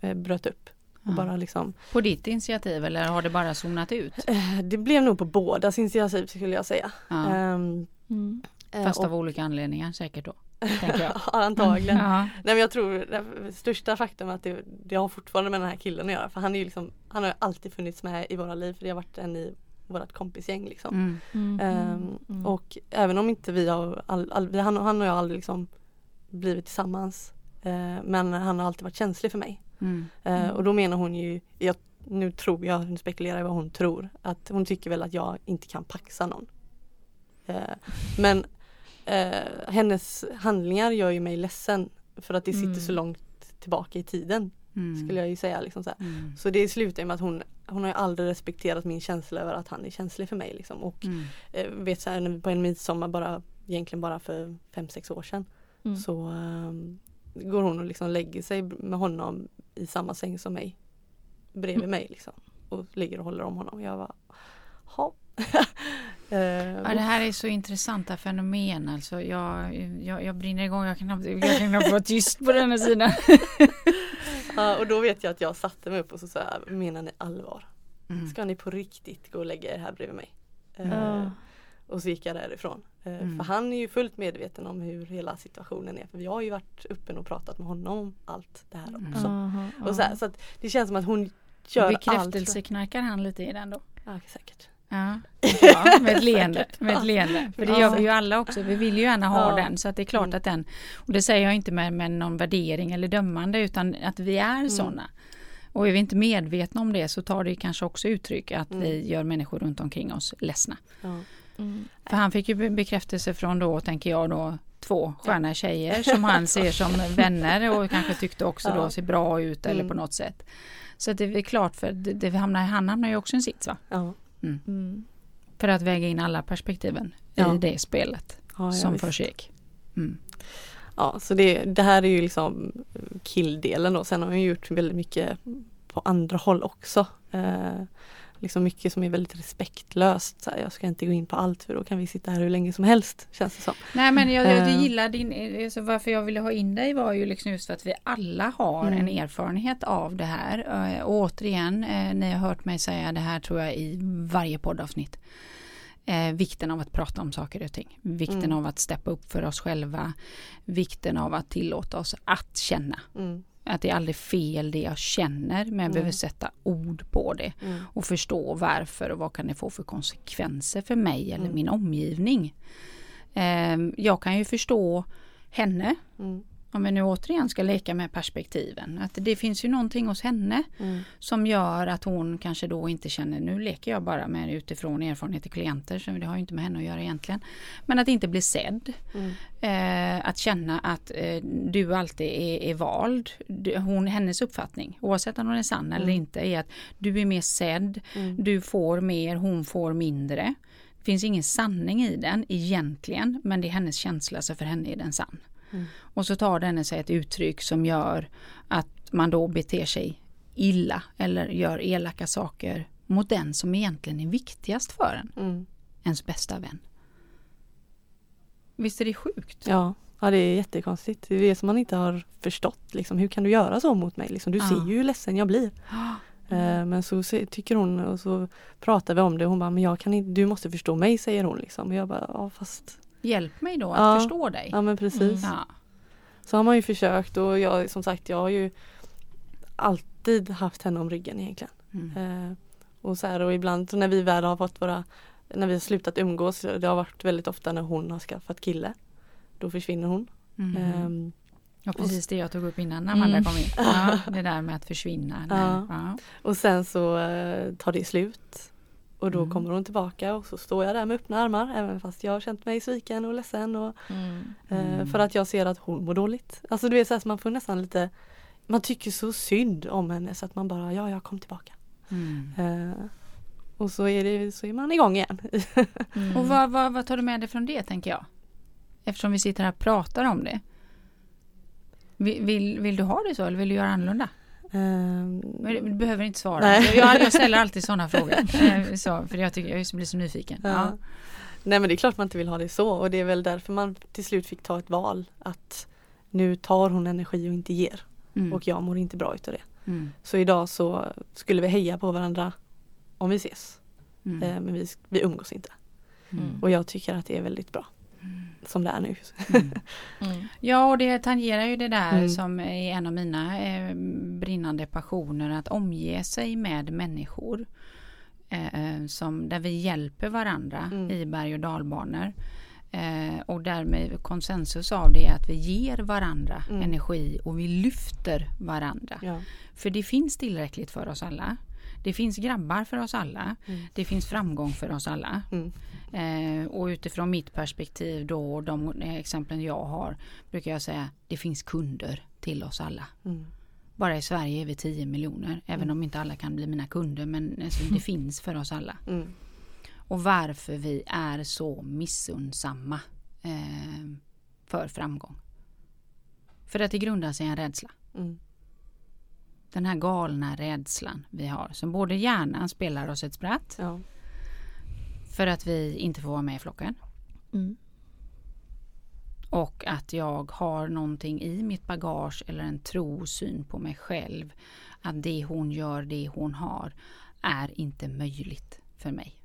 Speaker 3: eh, bröt upp. Och
Speaker 2: Ja.
Speaker 3: bara liksom,
Speaker 2: På ditt initiativ eller har det bara zonat ut?
Speaker 3: eh, det blev nog på bådas initiativ skulle jag säga.
Speaker 2: Ja.
Speaker 3: Ehm,
Speaker 1: Mm.
Speaker 3: eh,
Speaker 2: Fast
Speaker 3: och-
Speaker 2: av olika anledningar säkert då. Jag. <laughs>
Speaker 3: Antagligen.
Speaker 2: Ja.
Speaker 3: Nej men jag tror det största faktum är att det, det har fortfarande med den här killen att göra. För han är ju liksom, han har ju alltid funnits med i våra liv. För det har varit en i vårt kompisgäng liksom.
Speaker 2: Mm.
Speaker 1: Mm. Mm.
Speaker 3: Och även om inte vi har, all, all, vi- han, han och jag aldrig liksom blivit tillsammans. Eh, men han har alltid varit känslig för mig.
Speaker 2: Mm.
Speaker 3: Eh,
Speaker 1: Mm.
Speaker 3: och då menar hon ju, jag, nu tror jag, nu spekulerar jag vad hon tror, att hon tycker väl att jag inte kan paxa någon. Eh, men eh, hennes handlingar gör ju mig ledsen för att det sitter
Speaker 1: Mm.
Speaker 3: så långt tillbaka i tiden
Speaker 2: Mm.
Speaker 3: skulle jag ju säga. Liksom så, här.
Speaker 2: Mm.
Speaker 3: så det slutar med att hon, hon har ju aldrig respekterat min känsla över att han är känslig för mig. Liksom. Och
Speaker 2: Mm.
Speaker 3: eh, vet så här, när vi på en midsommar bara egentligen bara för fem sex år sedan
Speaker 1: Mm.
Speaker 3: så ehm, går hon och liksom lägger sig med honom i samma säng som mig. Bredvid
Speaker 1: Mm.
Speaker 3: mig liksom. Och ligger och håller om honom. Jag bara, ha. Eh, <laughs>
Speaker 2: Ja, det här är så intressanta fenomen. Alltså, jag, jag, jag brinner igång. Jag kan knappt, jag kan knappt vara tyst på den här sidan. <laughs>
Speaker 3: ja, och då vet jag att jag satte mig upp och så sa menar ni allvar?
Speaker 2: Mm.
Speaker 3: Ska ni på riktigt gå och lägga er här bredvid mig?
Speaker 1: Ja.
Speaker 3: Och så gick jag därifrån. Eh,
Speaker 2: Mm.
Speaker 3: För han är ju fullt medveten om hur hela situationen är. För vi har ju varit uppe och pratat med honom om allt det här
Speaker 2: Mm.
Speaker 3: också.
Speaker 1: Aha,
Speaker 3: Och så, här, så att det känns som att hon gör allt.
Speaker 2: Bekräftelseknarkar han lite i den då?
Speaker 3: Ja, säkert.
Speaker 2: Ja, ja <laughs> med ett leende. Med ett leende. För det gör vi ju alla också. Vi vill ju gärna ha
Speaker 3: Ja.
Speaker 2: den. Så att det är klart
Speaker 3: Mm.
Speaker 2: att den, och det säger jag inte med, med någon värdering eller dömande utan att vi är
Speaker 3: Mm.
Speaker 2: sådana. Och är vi inte medvetna om det så tar det kanske också uttryck att
Speaker 3: Mm.
Speaker 2: vi gör människor runt omkring oss ledsna.
Speaker 3: Ja.
Speaker 1: Mm.
Speaker 2: För han fick ju be- bekräftelse från då, tänker jag då, två sköna tjejer som han ser som vänner och kanske tyckte också då ser bra ut eller
Speaker 3: Mm.
Speaker 2: på något sätt. Så det är klart för det, det hamnar, han hamnar ju också i en sits va?
Speaker 3: Ja.
Speaker 1: Mm.
Speaker 2: För att väga in alla perspektiven
Speaker 3: Ja.
Speaker 2: i det spelet
Speaker 3: Ja,
Speaker 2: som försiggick. Mm.
Speaker 3: ja, så det, det här är ju liksom killdelen då. Sen har ju gjort väldigt mycket på andra håll också. Eh, liksom mycket som är väldigt respektlöst. Så här, jag ska inte gå in på allt för då kan vi sitta här hur länge som helst känns det som.
Speaker 2: Nej men jag, jag
Speaker 3: Eh.
Speaker 2: gillar din, alltså varför jag ville ha in dig var ju liksom just för att vi alla har
Speaker 3: Mm.
Speaker 2: en erfarenhet av det här. Eh, Och återigen, eh, ni har hört mig säga det här tror jag i varje poddavsnitt. Eh, vikten av att prata om saker och ting. Vikten
Speaker 3: Mm.
Speaker 2: av att steppa upp för oss själva. Vikten av att tillåta oss att känna.
Speaker 3: Mm.
Speaker 2: Att det är aldrig fel det jag känner men jag behöver
Speaker 3: Mm.
Speaker 2: sätta ord på det.
Speaker 3: Mm.
Speaker 2: Och förstå varför och vad kan det få för konsekvenser för mig eller
Speaker 3: Mm.
Speaker 2: min omgivning. Ehm, jag kan ju förstå henne
Speaker 3: Mm.
Speaker 2: Om vi nu återigen ska leka med perspektiven, att det finns ju någonting hos henne
Speaker 3: Mm.
Speaker 2: som gör att hon kanske då inte känner, nu leker jag bara med utifrån erfarenhet till klienter, så det har ju inte med henne att göra egentligen. Men att inte bli sedd.
Speaker 3: Mm.
Speaker 2: Eh, att känna att eh, du alltid är, är vald. Du, hon, hennes uppfattning, oavsett om hon är sann eller
Speaker 3: Mm.
Speaker 2: inte, är att du är mer sedd,
Speaker 3: Mm.
Speaker 2: du får mer, hon får mindre. Det finns ingen sanning i den egentligen, men det är hennes känsla, så för henne är den sann.
Speaker 3: Mm.
Speaker 2: Och så tar den sig ett uttryck som gör att man då beter sig illa eller gör elaka saker mot den som egentligen är viktigast för en,
Speaker 3: Mm.
Speaker 2: ens bästa vän. Visst är det sjukt?
Speaker 3: Ja. ja, det är jättekonstigt. Det är det som man inte har förstått. Liksom. Hur kan du göra så mot mig? Liksom, du
Speaker 2: Ja.
Speaker 3: ser ju hur ledsen jag blir. <gasps> Eh, Men så tycker hon och så pratar vi om det. Hon bara, men jag kan inte, du måste förstå mig säger hon. Liksom. Och jag bara, ja fast
Speaker 2: Hjälp mig då att
Speaker 3: Ja.
Speaker 2: förstå dig.
Speaker 3: Ja men precis.
Speaker 1: Mm.
Speaker 2: Ja.
Speaker 3: Så har man ju försökt och jag som sagt jag har ju alltid haft henne om ryggen egentligen.
Speaker 2: Mm.
Speaker 3: Eh, och så här och ibland när vi väl har fått våra när vi har slutat umgås, det har varit väldigt ofta när hon har skaffat kille. Då försvinner hon.
Speaker 2: Mm.
Speaker 3: Ehm,
Speaker 2: Ja, precis det jag tog upp innan när Amanda
Speaker 1: Mm.
Speaker 2: kom in. Ja, <laughs> det där med att försvinna.
Speaker 3: Ja.
Speaker 2: ja.
Speaker 3: och sen så eh, tar det slut. Och då
Speaker 2: Mm.
Speaker 3: kommer hon tillbaka och så står jag där med öppna armar även fast jag har känt mig sviken och ledsen. Och,
Speaker 1: Mm.
Speaker 3: eh,
Speaker 2: Mm.
Speaker 3: För att jag ser att hon mår dåligt. Alltså du vet så här, så man får nästan lite Man tycker så synd om henne så att man bara ja jag kom tillbaka.
Speaker 2: Mm.
Speaker 3: Eh, och så är, det, så är man igång igen.
Speaker 1: Mm.
Speaker 2: Och vad, vad, vad tar du med dig från det tänker jag? Eftersom vi sitter här och pratar om det. Vill, vill, vill du ha det så eller vill du göra annorlunda?
Speaker 3: Ehm,
Speaker 2: Men Du behöver inte svara.
Speaker 3: Nej.
Speaker 2: Jag, jag ställer alltid sådana <laughs> frågor. Eh, Så, för jag, tycker, jag blir så nyfiken.
Speaker 3: Ja.
Speaker 2: Ja.
Speaker 3: Nej men det är klart man inte vill ha det så och det är väl därför man till slut fick ta ett val att nu tar hon energi och inte ger
Speaker 2: Mm.
Speaker 3: och jag mår inte bra utav det.
Speaker 2: Mm.
Speaker 3: Så idag så skulle vi heja på varandra om vi ses
Speaker 2: Mm.
Speaker 3: eh, men vi, vi umgås inte.
Speaker 2: Mm.
Speaker 3: Och jag tycker att det är väldigt bra som det är nu.
Speaker 2: Mm. <laughs>
Speaker 1: Mm.
Speaker 2: Ja, och det tangerar ju det där
Speaker 3: Mm.
Speaker 2: som är en av mina eh, brinnande passioner, att omge sig med människor eh, som, där vi hjälper varandra
Speaker 3: Mm.
Speaker 2: i berg och dalbanor. Eh, och därmed konsensus av det är att vi ger varandra
Speaker 3: Mm.
Speaker 2: energi och vi lyfter varandra.
Speaker 3: Ja.
Speaker 2: För det finns tillräckligt för oss alla. Det finns grabbar för oss alla.
Speaker 3: Mm.
Speaker 2: Det finns framgång för oss alla.
Speaker 3: Mm.
Speaker 2: Eh, och utifrån mitt perspektiv då och de exemplen jag har brukar jag säga det finns kunder till oss alla.
Speaker 3: Mm.
Speaker 2: Bara i Sverige är vi 10 miljoner även
Speaker 3: Mm.
Speaker 2: om inte alla kan bli mina kunder men alltså, det <laughs> finns för oss alla.
Speaker 3: Mm.
Speaker 2: Och varför vi är så missunnsamma eh, för framgång. För att det grundar sig i en rädsla.
Speaker 3: Mm.
Speaker 2: Den här galna rädslan vi har som både hjärnan spelar oss ett spratt
Speaker 3: Ja.
Speaker 2: för att vi inte får vara med i flocken.
Speaker 1: Mm.
Speaker 2: Och att jag har någonting i mitt bagage eller en trosyn på mig själv. Att det hon gör, det hon har, är inte möjligt för mig.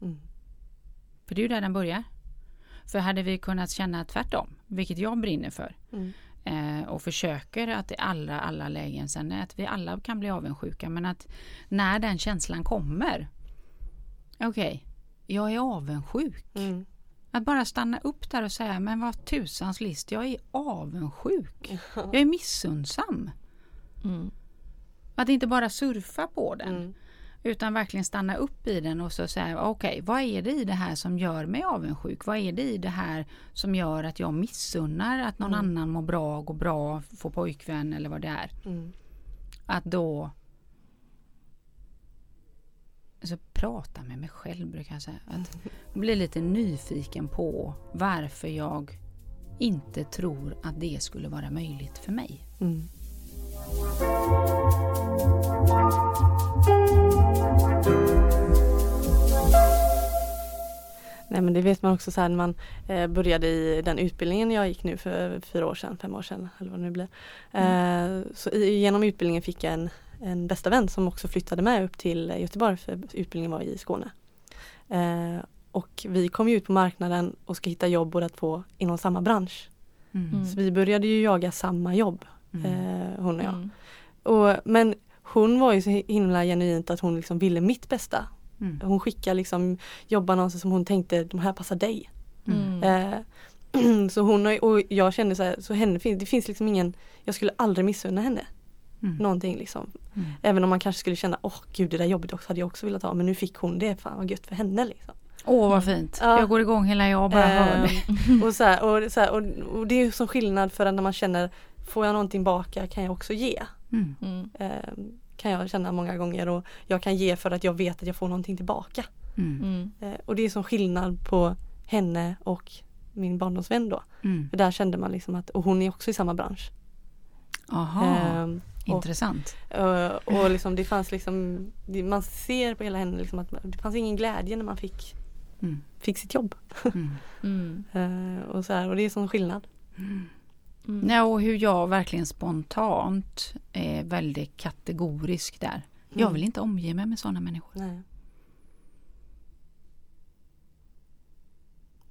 Speaker 3: Mm.
Speaker 2: För det är ju där den börjar. För hade vi kunnat känna tvärtom, vilket jag brinner för.
Speaker 3: Mm.
Speaker 2: Eh, och försöker att i alla, alla lägen, sen att vi alla kan bli avundsjuka. Men att när den känslan kommer. Okej, jag är avundsjuk.
Speaker 3: Mm.
Speaker 2: Att bara stanna upp där och säga, men vad tusans list, jag är avundsjuk. Jag är missunnsam.
Speaker 1: Mm.
Speaker 2: Att inte bara surfa på den,
Speaker 3: Mm.
Speaker 2: Utan verkligen stanna upp i den och så säga, okej, vad är det i det här som gör mig avundsjuk? Vad är det i det här som gör att jag missunnar att någon
Speaker 3: Mm.
Speaker 2: annan mår bra, går bra, får pojkvän eller vad det är?
Speaker 3: Mm.
Speaker 2: Att då alltså, prata med mig själv brukar jag säga. Att bli lite nyfiken på varför jag inte tror att det skulle vara möjligt för mig.
Speaker 3: Mm. Nej men det vet man också så här när man eh, började i den utbildningen jag gick nu för fyra år sedan, fem år sedan eller vad det nu blir. Eh, så i, genom utbildningen fick jag en, en bästa vän som också flyttade med upp till Göteborg för utbildningen var i Skåne. Eh, och vi kom ut på marknaden och ska hitta jobb båda två inom samma bransch.
Speaker 1: Mm.
Speaker 3: Så vi började ju jaga samma jobb,
Speaker 2: Mm.
Speaker 3: eh, hon och jag.
Speaker 1: Mm.
Speaker 3: Och, men hon var ju så himla genuint att hon liksom ville mitt bästa.
Speaker 2: Mm.
Speaker 3: Hon skickade liksom jobbannonser som hon tänkte, de här passar dig.
Speaker 2: Mm.
Speaker 3: Eh, <clears throat> så hon har, och jag kände så här, så henne finns, det finns liksom ingen, jag skulle aldrig missunna henne
Speaker 2: Mm.
Speaker 3: någonting liksom.
Speaker 2: Mm.
Speaker 3: Även om man kanske skulle känna, åh gud det där jobbet också hade jag också velat ha men nu fick hon det, fan vad gött för henne liksom.
Speaker 2: Åh vad fint.
Speaker 3: Ja.
Speaker 2: Jag går igång hela jag bara hör det.
Speaker 3: Ehm, och, så här, <laughs> och, så här, och, och det är ju som skillnad för att när man känner, får jag någonting tillbaka kan jag också ge.
Speaker 2: Mm.
Speaker 1: Mm.
Speaker 3: Ehm, kan jag känna många gånger och jag kan ge för att jag vet att jag får någonting tillbaka.
Speaker 2: Mm.
Speaker 1: Mm.
Speaker 3: Eh, och det är som skillnad på henne och min barndomsvän då.
Speaker 2: Mm.
Speaker 3: För där kände man liksom att, och hon är också i samma bransch.
Speaker 2: Aha,
Speaker 3: Ehm, och,
Speaker 2: intressant.
Speaker 3: eh, och liksom det fanns liksom, man ser på hela henne liksom att det fanns ingen glädje när man fick,
Speaker 2: Mm.
Speaker 3: fick sitt jobb.
Speaker 2: Mm.
Speaker 1: Mm. <laughs>
Speaker 3: Och, så här, och det är som skillnad.
Speaker 1: Mm.
Speaker 2: Nej, och hur jag verkligen spontant är väldigt kategorisk där. Jag
Speaker 3: Mm.
Speaker 2: vill inte omge mig med sådana människor.
Speaker 3: Nej.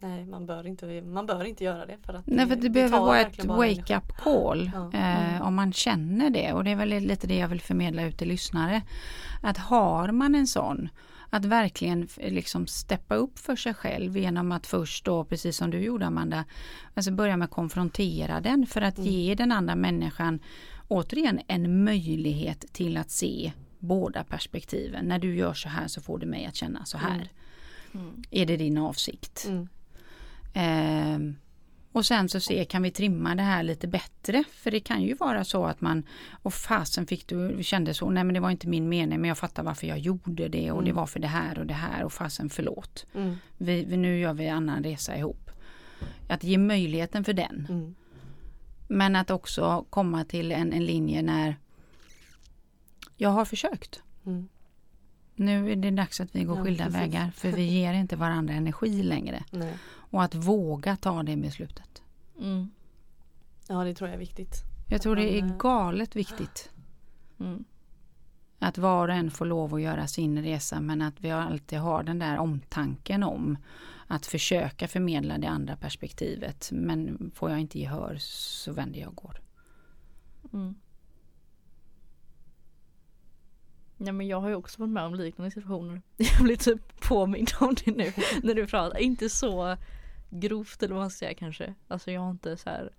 Speaker 3: Nej, man bör inte, man bör inte göra det. För att
Speaker 2: Nej, för det, behöver
Speaker 3: tar
Speaker 2: vara ett
Speaker 3: verkligen bara
Speaker 2: wake up call.
Speaker 3: Ja.
Speaker 2: Eh,
Speaker 1: Mm.
Speaker 2: om man känner det. Och det är väl lite det jag vill förmedla ut till lyssnare. Att har man en sån, att verkligen f- liksom steppa upp för sig själv genom att först då, precis som du gjorde Amanda, alltså börja med att konfrontera den för att
Speaker 3: Mm.
Speaker 2: ge den andra människan återigen en möjlighet till att se båda perspektiven. När du gör så här så får du mig att känna så här.
Speaker 3: Mm.
Speaker 1: Mm.
Speaker 2: Är det din avsikt?
Speaker 3: Mm.
Speaker 2: Och sen så se, kan vi trimma det här lite bättre? För det kan ju vara så att man, och fasen fick du, kände så, nej men det var inte min mening men jag fattar varför jag gjorde det och det
Speaker 3: Mm.
Speaker 2: var för det här och det här och fasen förlåt.
Speaker 3: Mm.
Speaker 2: Vi, vi, nu gör vi en annan resa ihop. Att ge möjligheten för den.
Speaker 3: Mm.
Speaker 2: Men att också komma till en, en linje när jag har försökt.
Speaker 3: Mm.
Speaker 2: Nu är det dags att vi går
Speaker 3: Ja,
Speaker 2: skilda
Speaker 3: precis.
Speaker 2: vägar för vi <laughs> ger inte varandra energi längre.
Speaker 3: Nej.
Speaker 2: Och att våga ta det beslutet.
Speaker 1: Mm.
Speaker 3: Ja, det tror jag är viktigt.
Speaker 2: Jag tror det är
Speaker 3: eh,
Speaker 2: galet viktigt.
Speaker 1: Mm.
Speaker 2: Att var och en får lov att göra sin resa men att vi alltid har den där omtanken om att försöka förmedla det andra perspektivet. Men får jag inte gehör så vänder jag och går.
Speaker 1: Mm. Ja men jag har ju också varit med om liknande situationer. <laughs> Jag blir typ påmind om det nu när du pratar. Inte så grovt eller vad man ska säga kanske. Alltså jag har inte så här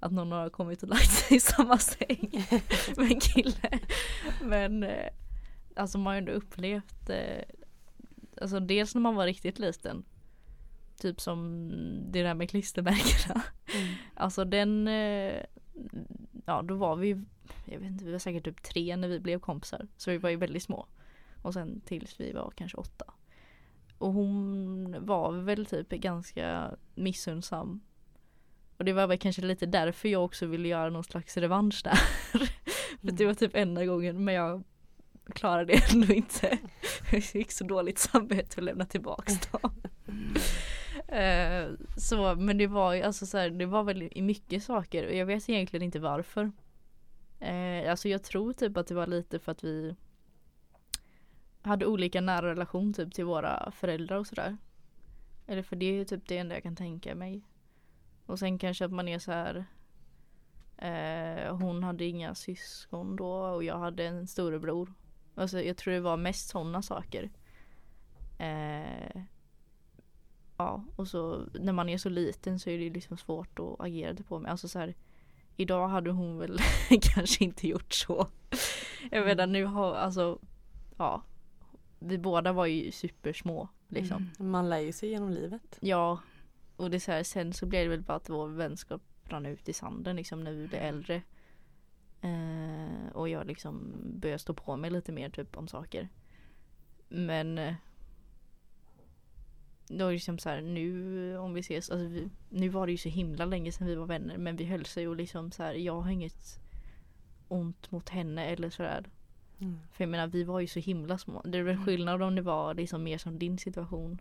Speaker 1: att någon har kommit och lagt sig i samma säng <laughs> med en kille. Men eh, alltså man har ju ändå upplevt eh, Alltså dels när man var riktigt liten. Typ som det där med klistermärkena.
Speaker 3: Mm.
Speaker 1: Alltså den eh, Ja då var vi Jag vet inte vi var säkert typ tre när vi blev kompisar Så vi var ju väldigt små Och sen tills vi var kanske åtta Och hon var väl typ ganska missunnsam. Och det var väl kanske lite därför jag också ville göra någon slags revansch där. <laughs> För det var typ enda gången men jag klarade det <laughs> ändå inte. Jag fick så dåligt samvete att lämna tillbaks <laughs> dem. Eh, så men det var ju alltså så här, det var väl i mycket saker. Och jag vet egentligen inte varför. Eh, alltså jag tror typ att det var lite för att vi hade olika nära relation typ till våra föräldrar och sådär. Eller för det är typ det enda jag kan tänka mig. Och sen kanske att man är så här. Eh, hon hade inga syskon då och jag hade en storebror. Alltså jag tror det var mest sådana saker. Eh, Ja, och så när man är så liten så är det liksom svårt att agera det på mig. Alltså så här, idag hade hon väl <laughs> kanske inte gjort så. Jag menar nu har, alltså, ja. Vi båda var ju supersmå liksom.
Speaker 2: Mm.
Speaker 3: Man lär ju sig genom livet.
Speaker 1: Ja, och det är så här, sen så blev det väl bara att vår vänskap rann ut i sanden liksom när vi blev äldre. Eh, och jag liksom började stå på mig lite mer typ om saker. Men då är liksom så här, nu om vi ses, alltså vi, nu var det ju så himla länge sedan vi var vänner men vi höll sig och liksom så här, jag har inget ont mot henne eller sådär.
Speaker 3: Mm.
Speaker 1: För jag menar vi var ju så himla små. Det är väl skillnad om det var liksom mer som din situation.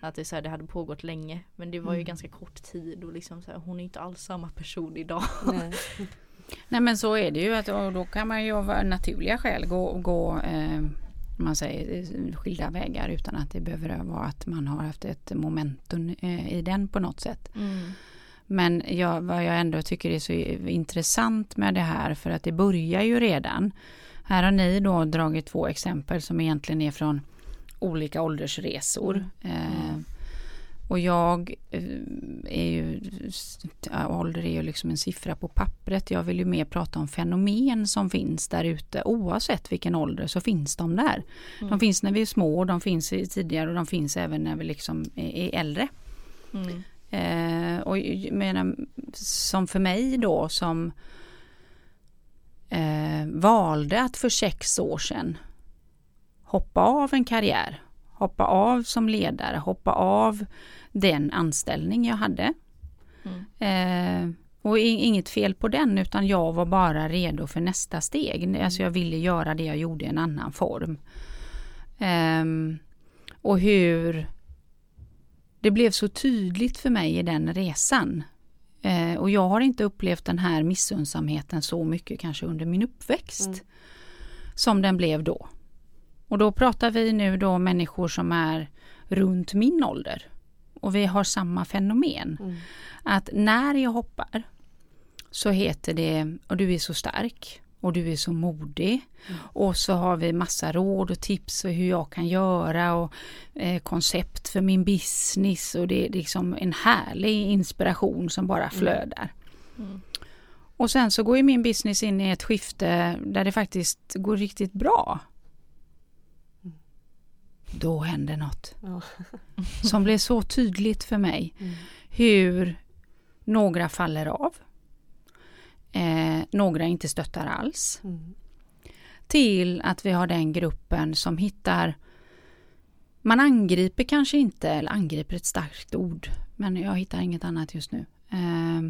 Speaker 1: Att det, så här, det hade pågått länge. Men det var ju
Speaker 3: Mm.
Speaker 1: ganska kort tid och liksom så här, hon är inte alls samma person idag. <laughs>
Speaker 3: Nej. <laughs>
Speaker 2: Nej men så är det ju att, och då kan man ju av naturliga skäl gå, gå eh, man säger, eh, skilda vägar utan att det behöver vara att man har haft ett momentum eh, i den på något sätt. Men jag, vad jag ändå tycker är så intressant med det här för att det börjar ju redan. Här har ni då dragit två exempel som egentligen är från olika åldersresor. Eh, och jag eh, är ju, ålder är ju liksom en siffra på pappret. Jag vill ju mer prata om fenomen som finns där ute. Oavsett vilken ålder så finns de där. Mm. De finns när vi är små, de finns tidigare och de finns även när vi liksom är, äldre. Mm. Eh, och menar, som för mig då som eh, valde att för sex år sedan hoppa av en karriär, hoppa av som ledare, hoppa av den anställning jag hade. Mm. Eh, och inget fel på den utan jag var bara redo för nästa steg. Alltså jag ville göra det jag gjorde i en annan form. Eh, och hur det blev så tydligt för mig i den resan. Eh, och jag har inte upplevt den här missundsamheten så mycket kanske under min uppväxt. Mm. Som den blev då. Och då pratar vi nu då människor som är runt min ålder. Och vi har samma fenomen. Mm. Att när jag hoppar så heter det, och du är så stark och du är så modig. Mm. Och så har vi massa råd och tips för hur jag kan göra och eh, koncept för min business och det är liksom en härlig inspiration som bara mm. flödar. Mm. Och sen så går ju min business in i ett skifte där det faktiskt går riktigt bra. Mm. Då händer något. Ja. <laughs> som blev så tydligt för mig. Mm. Hur några faller av Eh, några inte stöttar alls. Mm. Till att vi har den gruppen som hittar man angriper kanske inte, eller angriper ett starkt ord, men jag hittar inget annat just nu. Eh,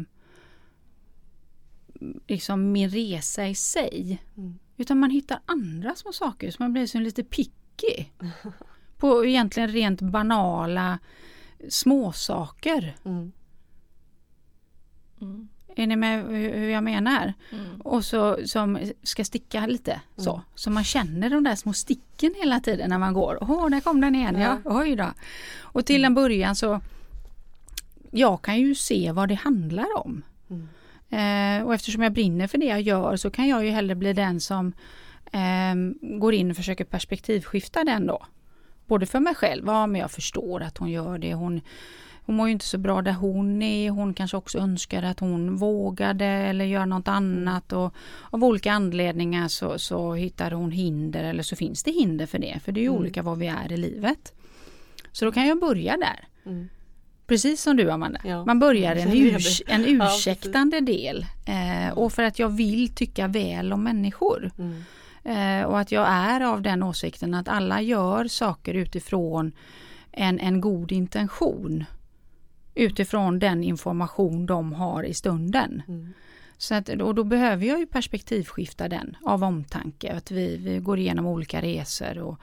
Speaker 2: liksom min resa i sig. Mm. Utan man hittar andra små saker som man blir som lite picky. <laughs> på egentligen rent banala småsaker. Mm. Mm. Är ni med hur jag menar? Mm. Och så som ska sticka lite så. Mm. Så man känner de där små sticken hela tiden när man går. Åh, där kom den igen, ja. ja. Oj då. Och till en början så jag kan ju se vad det handlar om. Mm. Eh, och eftersom jag brinner för det jag gör så kan jag ju hellre bli den som eh, går in och försöker perspektivskifta den då. Både för mig själv, ja men jag förstår att hon gör det. Hon hon mår ju inte så bra där hon är. Hon kanske också önskar att hon vågade eller gör något annat och av olika anledningar så, så hittar hon hinder eller så finns det hinder för det. För det är ju mm. olika vad vi är i livet. Så då kan jag börja där. Mm. Precis som du Amanda. Ja. Man börjar en, urs en ursäktande del. Eh, och för att jag vill tycka väl om människor. Mm. Eh, och att jag är av den åsikten att alla gör saker utifrån en, en god intention utifrån den information de har i stunden. Mm. Så att, och då behöver jag ju perspektivskifta den av omtanke. Att vi, vi går igenom olika resor och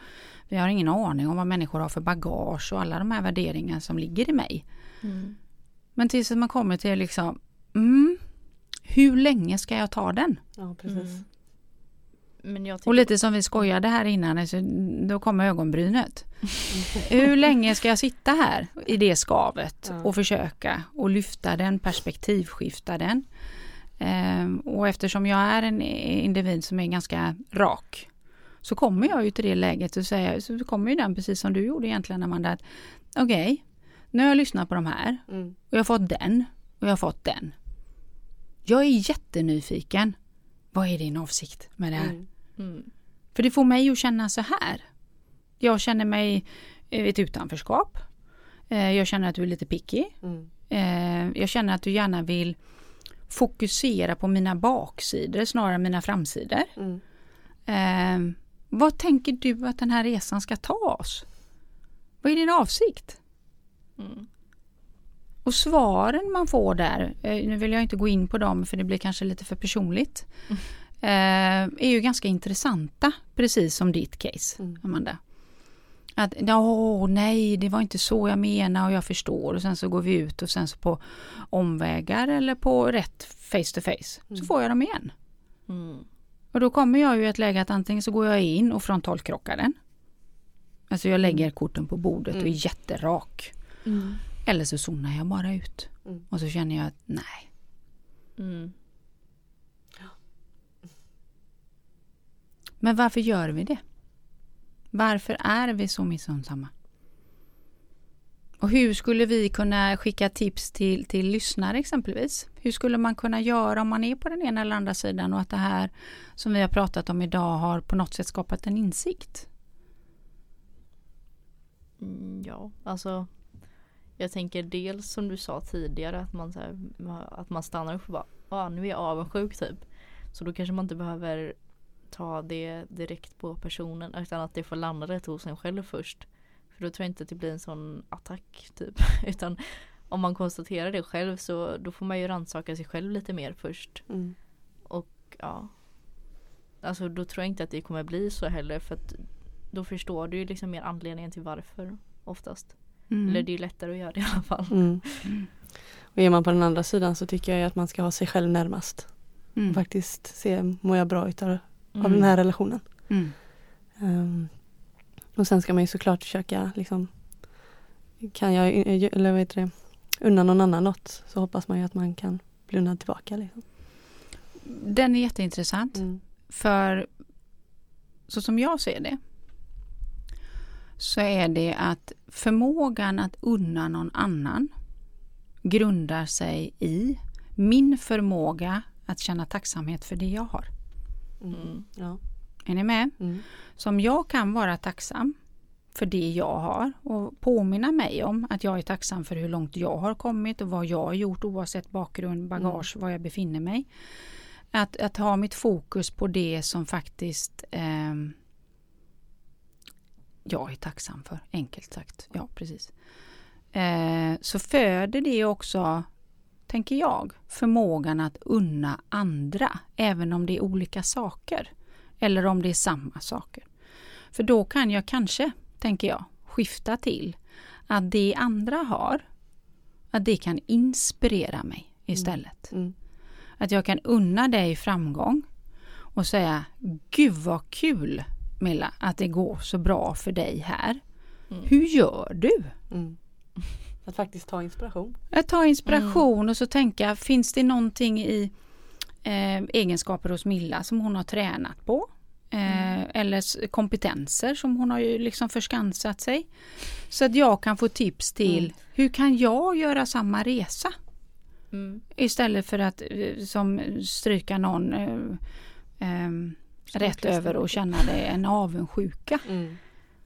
Speaker 2: vi har ingen aning om vad människor har för bagage och alla de här värderingar som ligger i mig. Mm. Men tills man kommer till liksom, mm, hur länge ska jag ta den?
Speaker 3: Ja, precis. Mm
Speaker 2: och lite som vi skojade här innan, alltså, då kommer ögonbrynet. <laughs> Hur länge ska jag sitta här i det skavet och försöka och lyfta den, perspektivskifta den. Ehm, och eftersom jag är en individ som är ganska rak så kommer jag ju till det läget och säga, så kommer ju den precis som du gjorde egentligen Amanda. Okej, okay, nu har jag lyssnat på de här mm. och jag har fått den och jag har fått den. Jag är jättenyfiken. Vad är din avsikt med det här? Mm. Mm. För det får mig att känna så här. Jag känner mig i ett utanförskap. Eh, jag känner att du är lite picky. Mm. Eh, jag känner att du gärna vill fokusera på mina baksidor snarare än mina framsidor. Mm. Eh, vad tänker du att den här resan ska ta oss? Vad är din avsikt? Mm. Och svaren man får där, nu vill jag inte gå in på dem för det blir kanske lite för personligt. Mm eh, är ju ganska intressanta, precis som ditt case, mm. Amanda. Att åh, nej, det var inte så jag menade och jag förstår och sen så går vi ut och sen så på omvägar eller på rätt face to face mm. så får jag dem igen. Mm. Och då kommer jag ju i ett läge att antingen så går jag in och frontalkrockar den. Alltså jag lägger mm. korten på bordet och är mm. jätterak. Mm. Eller så zonar jag bara ut. Och så känner jag att nej. Men varför gör vi det? Varför är vi så missundsamma? Och hur skulle vi kunna skicka tips till, till lyssnare exempelvis? Hur skulle man kunna göra om man är på den ena eller andra sidan och att det här som vi har pratat om idag har på något sätt skapat en insikt?
Speaker 1: Mm, ja, alltså jag tänker dels som du sa tidigare att man, så här, att man stannar upp och bara ah, nu är jag avundsjuk typ. Så då kanske man inte behöver ta det direkt på personen utan att det får landa rätt hos en själv först. För då tror jag inte att det blir en sån attack typ. <laughs> Utan om man konstaterar det själv så då får man ju rannsaka sig själv lite mer först.
Speaker 3: Mm.
Speaker 1: Och ja. Alltså då tror jag inte att det kommer bli så heller för att då förstår du ju liksom mer anledningen till varför oftast.
Speaker 2: Mm.
Speaker 1: Eller det är ju lättare att göra det i alla fall.
Speaker 3: Mm. Och är man på den andra sidan så tycker jag att man ska ha sig själv närmast.
Speaker 2: Mm.
Speaker 3: Och faktiskt se, mår jag bra utav av
Speaker 1: Mm.
Speaker 3: den här relationen?
Speaker 2: Mm.
Speaker 3: Ehm, och sen ska man ju såklart försöka liksom Kan jag, eller vad heter det, unna någon annan något så hoppas man ju att man kan bli unnad tillbaka. Liksom.
Speaker 2: Den är jätteintressant.
Speaker 3: Mm.
Speaker 2: För så som jag ser det så är det att förmågan att unna någon annan grundar sig i min förmåga att känna tacksamhet för det jag har.
Speaker 1: Mm.
Speaker 3: Ja.
Speaker 2: Är ni med?
Speaker 3: Mm.
Speaker 2: Som jag kan vara tacksam för det jag har och påminna mig om att jag är tacksam för hur långt jag har kommit och vad jag har gjort oavsett bakgrund, bagage, var jag befinner mig. Att, att ha mitt fokus på det som faktiskt ehm, jag är tacksam för, enkelt sagt. Ja, precis. Eh, så föder det också, tänker jag, förmågan att unna andra, även om det är olika saker. Eller om det är samma saker. För då kan jag kanske, tänker jag, skifta till att det andra har, att det kan inspirera mig istället.
Speaker 3: Mm.
Speaker 2: Att jag kan unna dig framgång och säga Gud vad kul Milla att det går så bra för dig här.
Speaker 1: Mm.
Speaker 2: Hur gör du?
Speaker 3: Mm. <laughs> Att faktiskt ta inspiration.
Speaker 2: Jag tar inspiration och så tänka, finns det någonting i eh, egenskaper hos Milla som hon har tränat på? Eh, Eller s- kompetenser som hon har ju liksom förskansat sig. Så att jag kan få tips till
Speaker 3: Mm.
Speaker 2: hur kan jag göra samma resa?
Speaker 1: Mm.
Speaker 2: Istället för att eh, som stryka någon eh, ehm, rätt över och känna det en avundsjuka.
Speaker 3: Mm.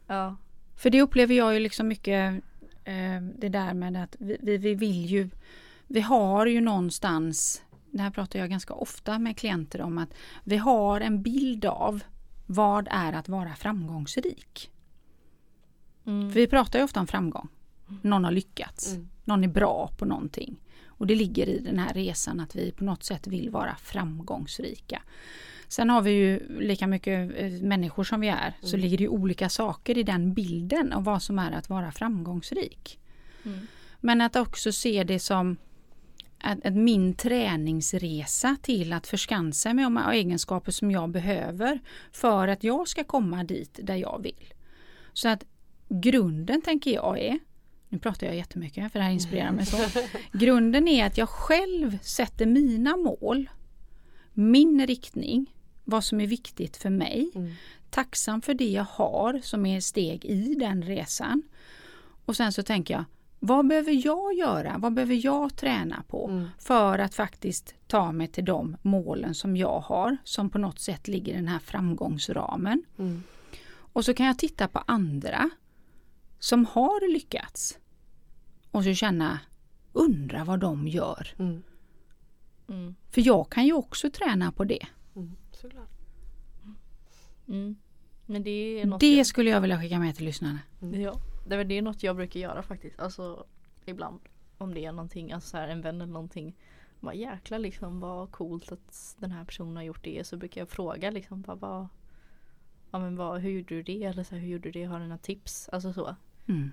Speaker 1: Ja.
Speaker 2: För det upplever jag ju liksom mycket eh, det där med att vi, vi, vi vill ju Vi har ju någonstans Det här pratar jag ganska ofta med klienter om att vi har en bild av vad är att vara framgångsrik.
Speaker 1: Mm.
Speaker 2: För vi pratar ju ofta om framgång. Någon har lyckats.
Speaker 3: Mm.
Speaker 2: Någon är bra på någonting. Och det ligger i den här resan att vi på något sätt vill vara framgångsrika. Sen har vi ju lika mycket eh, människor som vi är så ligger det olika saker i den bilden av vad som är att vara framgångsrik.
Speaker 1: Mm.
Speaker 2: Men att också se det som att, att min träningsresa till att förskansa mig om egenskaper som jag behöver för att jag ska komma dit där jag vill. Så att grunden tänker jag är, nu pratar jag jättemycket för det här inspirerar mig så. <laughs> Grunden är att jag själv sätter mina mål, min riktning, vad som är viktigt för mig.
Speaker 3: Mm.
Speaker 2: Tacksam för det jag har som är steg i den resan. Och sen så tänker jag, vad behöver jag göra? Vad behöver jag träna på
Speaker 3: Mm.
Speaker 2: för att faktiskt ta mig till de målen som jag har som på något sätt ligger i den här framgångsramen.
Speaker 3: Mm.
Speaker 2: Och så kan jag titta på andra som har lyckats och så känna, undra vad de gör.
Speaker 3: Mm.
Speaker 1: Mm.
Speaker 2: För jag kan ju också träna på det.
Speaker 3: Mm. Såklart.
Speaker 1: Mm. Men det är något
Speaker 2: Det
Speaker 1: jag,
Speaker 2: skulle jag vilja skicka med till lyssnarna.
Speaker 1: ja, det är- det är något jag brukar göra faktiskt. Alltså ibland. Om det är någonting, alltså så här, en vän eller någonting. Bara jäklar liksom vad coolt att den här personen har gjort det. Så brukar jag fråga liksom bara, vad, ja, men vad, hur gjorde du det? Eller så här, hur gjorde du det? Har du några tips? Alltså så.
Speaker 2: Mm.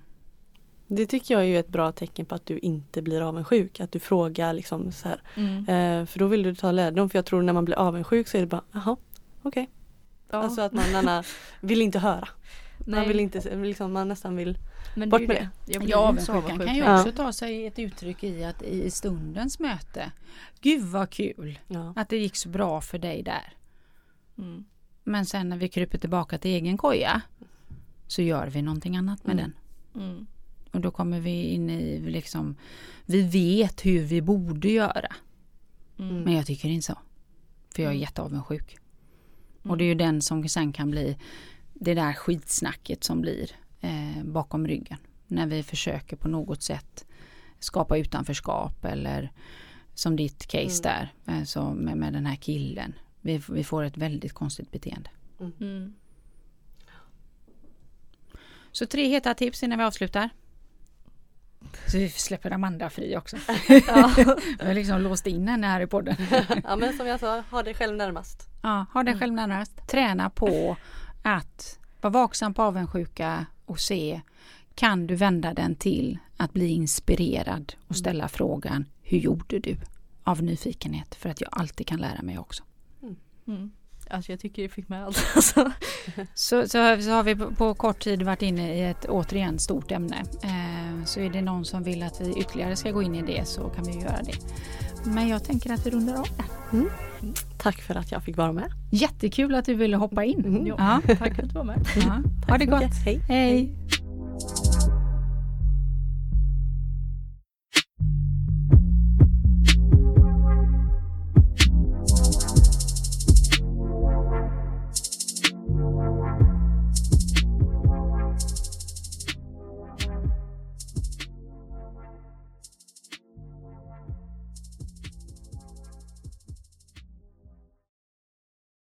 Speaker 3: Det tycker jag är ju ett bra tecken på att du inte blir avundsjuk. Att du frågar liksom så här. Eh, för då vill du ta lärdom. För jag tror när man blir avundsjuk så är det bara, jaha, okej.
Speaker 1: Ja.
Speaker 3: Alltså att man gärna vill inte höra. Man
Speaker 1: Nej,
Speaker 3: vill inte, liksom, man nästan vill
Speaker 1: men
Speaker 3: bort med
Speaker 1: Jag blir
Speaker 2: Ja, avundsjukan kan ju
Speaker 3: Ja.
Speaker 2: också ta sig ett uttryck i att i stundens möte, Gud vad kul
Speaker 3: ja.
Speaker 2: att det gick så bra för dig där.
Speaker 1: Mm.
Speaker 2: Men sen när vi kryper tillbaka till egen koja så gör vi någonting annat med
Speaker 3: Mm.
Speaker 2: den.
Speaker 1: Mm.
Speaker 2: Och då kommer vi in i liksom, vi vet hur vi borde göra.
Speaker 1: Mm.
Speaker 2: Men jag tycker inte så. För jag är
Speaker 1: Mm.
Speaker 2: jätteavundsjuk. Och det är ju den som sen kan bli det där skitsnacket som blir eh, bakom ryggen. När vi försöker på något sätt skapa utanförskap eller som ditt case där eh, så med, med den här killen. Vi, vi får ett väldigt konstigt beteende.
Speaker 1: Mm.
Speaker 2: Så tre heta tips innan vi avslutar. Så vi släpper Amanda fri också. <laughs>
Speaker 1: Ja. <laughs>
Speaker 2: Vi har liksom låst in henne här i podden. <laughs>
Speaker 3: ja men som jag sa, ha dig själv närmast.
Speaker 2: Ja, ha dig själv närmast. Träna på att vara vaksam på avundsjuka och se kan du vända den till att bli inspirerad och ställa frågan hur gjorde du? Av nyfikenhet för att jag alltid kan lära mig också.
Speaker 1: Mm. Alltså jag tycker det fick med allt. <laughs> Alltså.
Speaker 2: Så, så, så har vi på, på kort tid varit inne i ett återigen stort ämne. Eh, så är det någon som vill att vi ytterligare ska gå in i det så kan vi göra det. Men jag tänker att vi rundar av där.
Speaker 3: Tack för att jag fick vara med.
Speaker 2: Jättekul att du ville hoppa in.
Speaker 3: Mm.
Speaker 1: Ja. Tack för att du var med.
Speaker 2: ja. Ha det gott.
Speaker 3: Hej.
Speaker 2: Hej.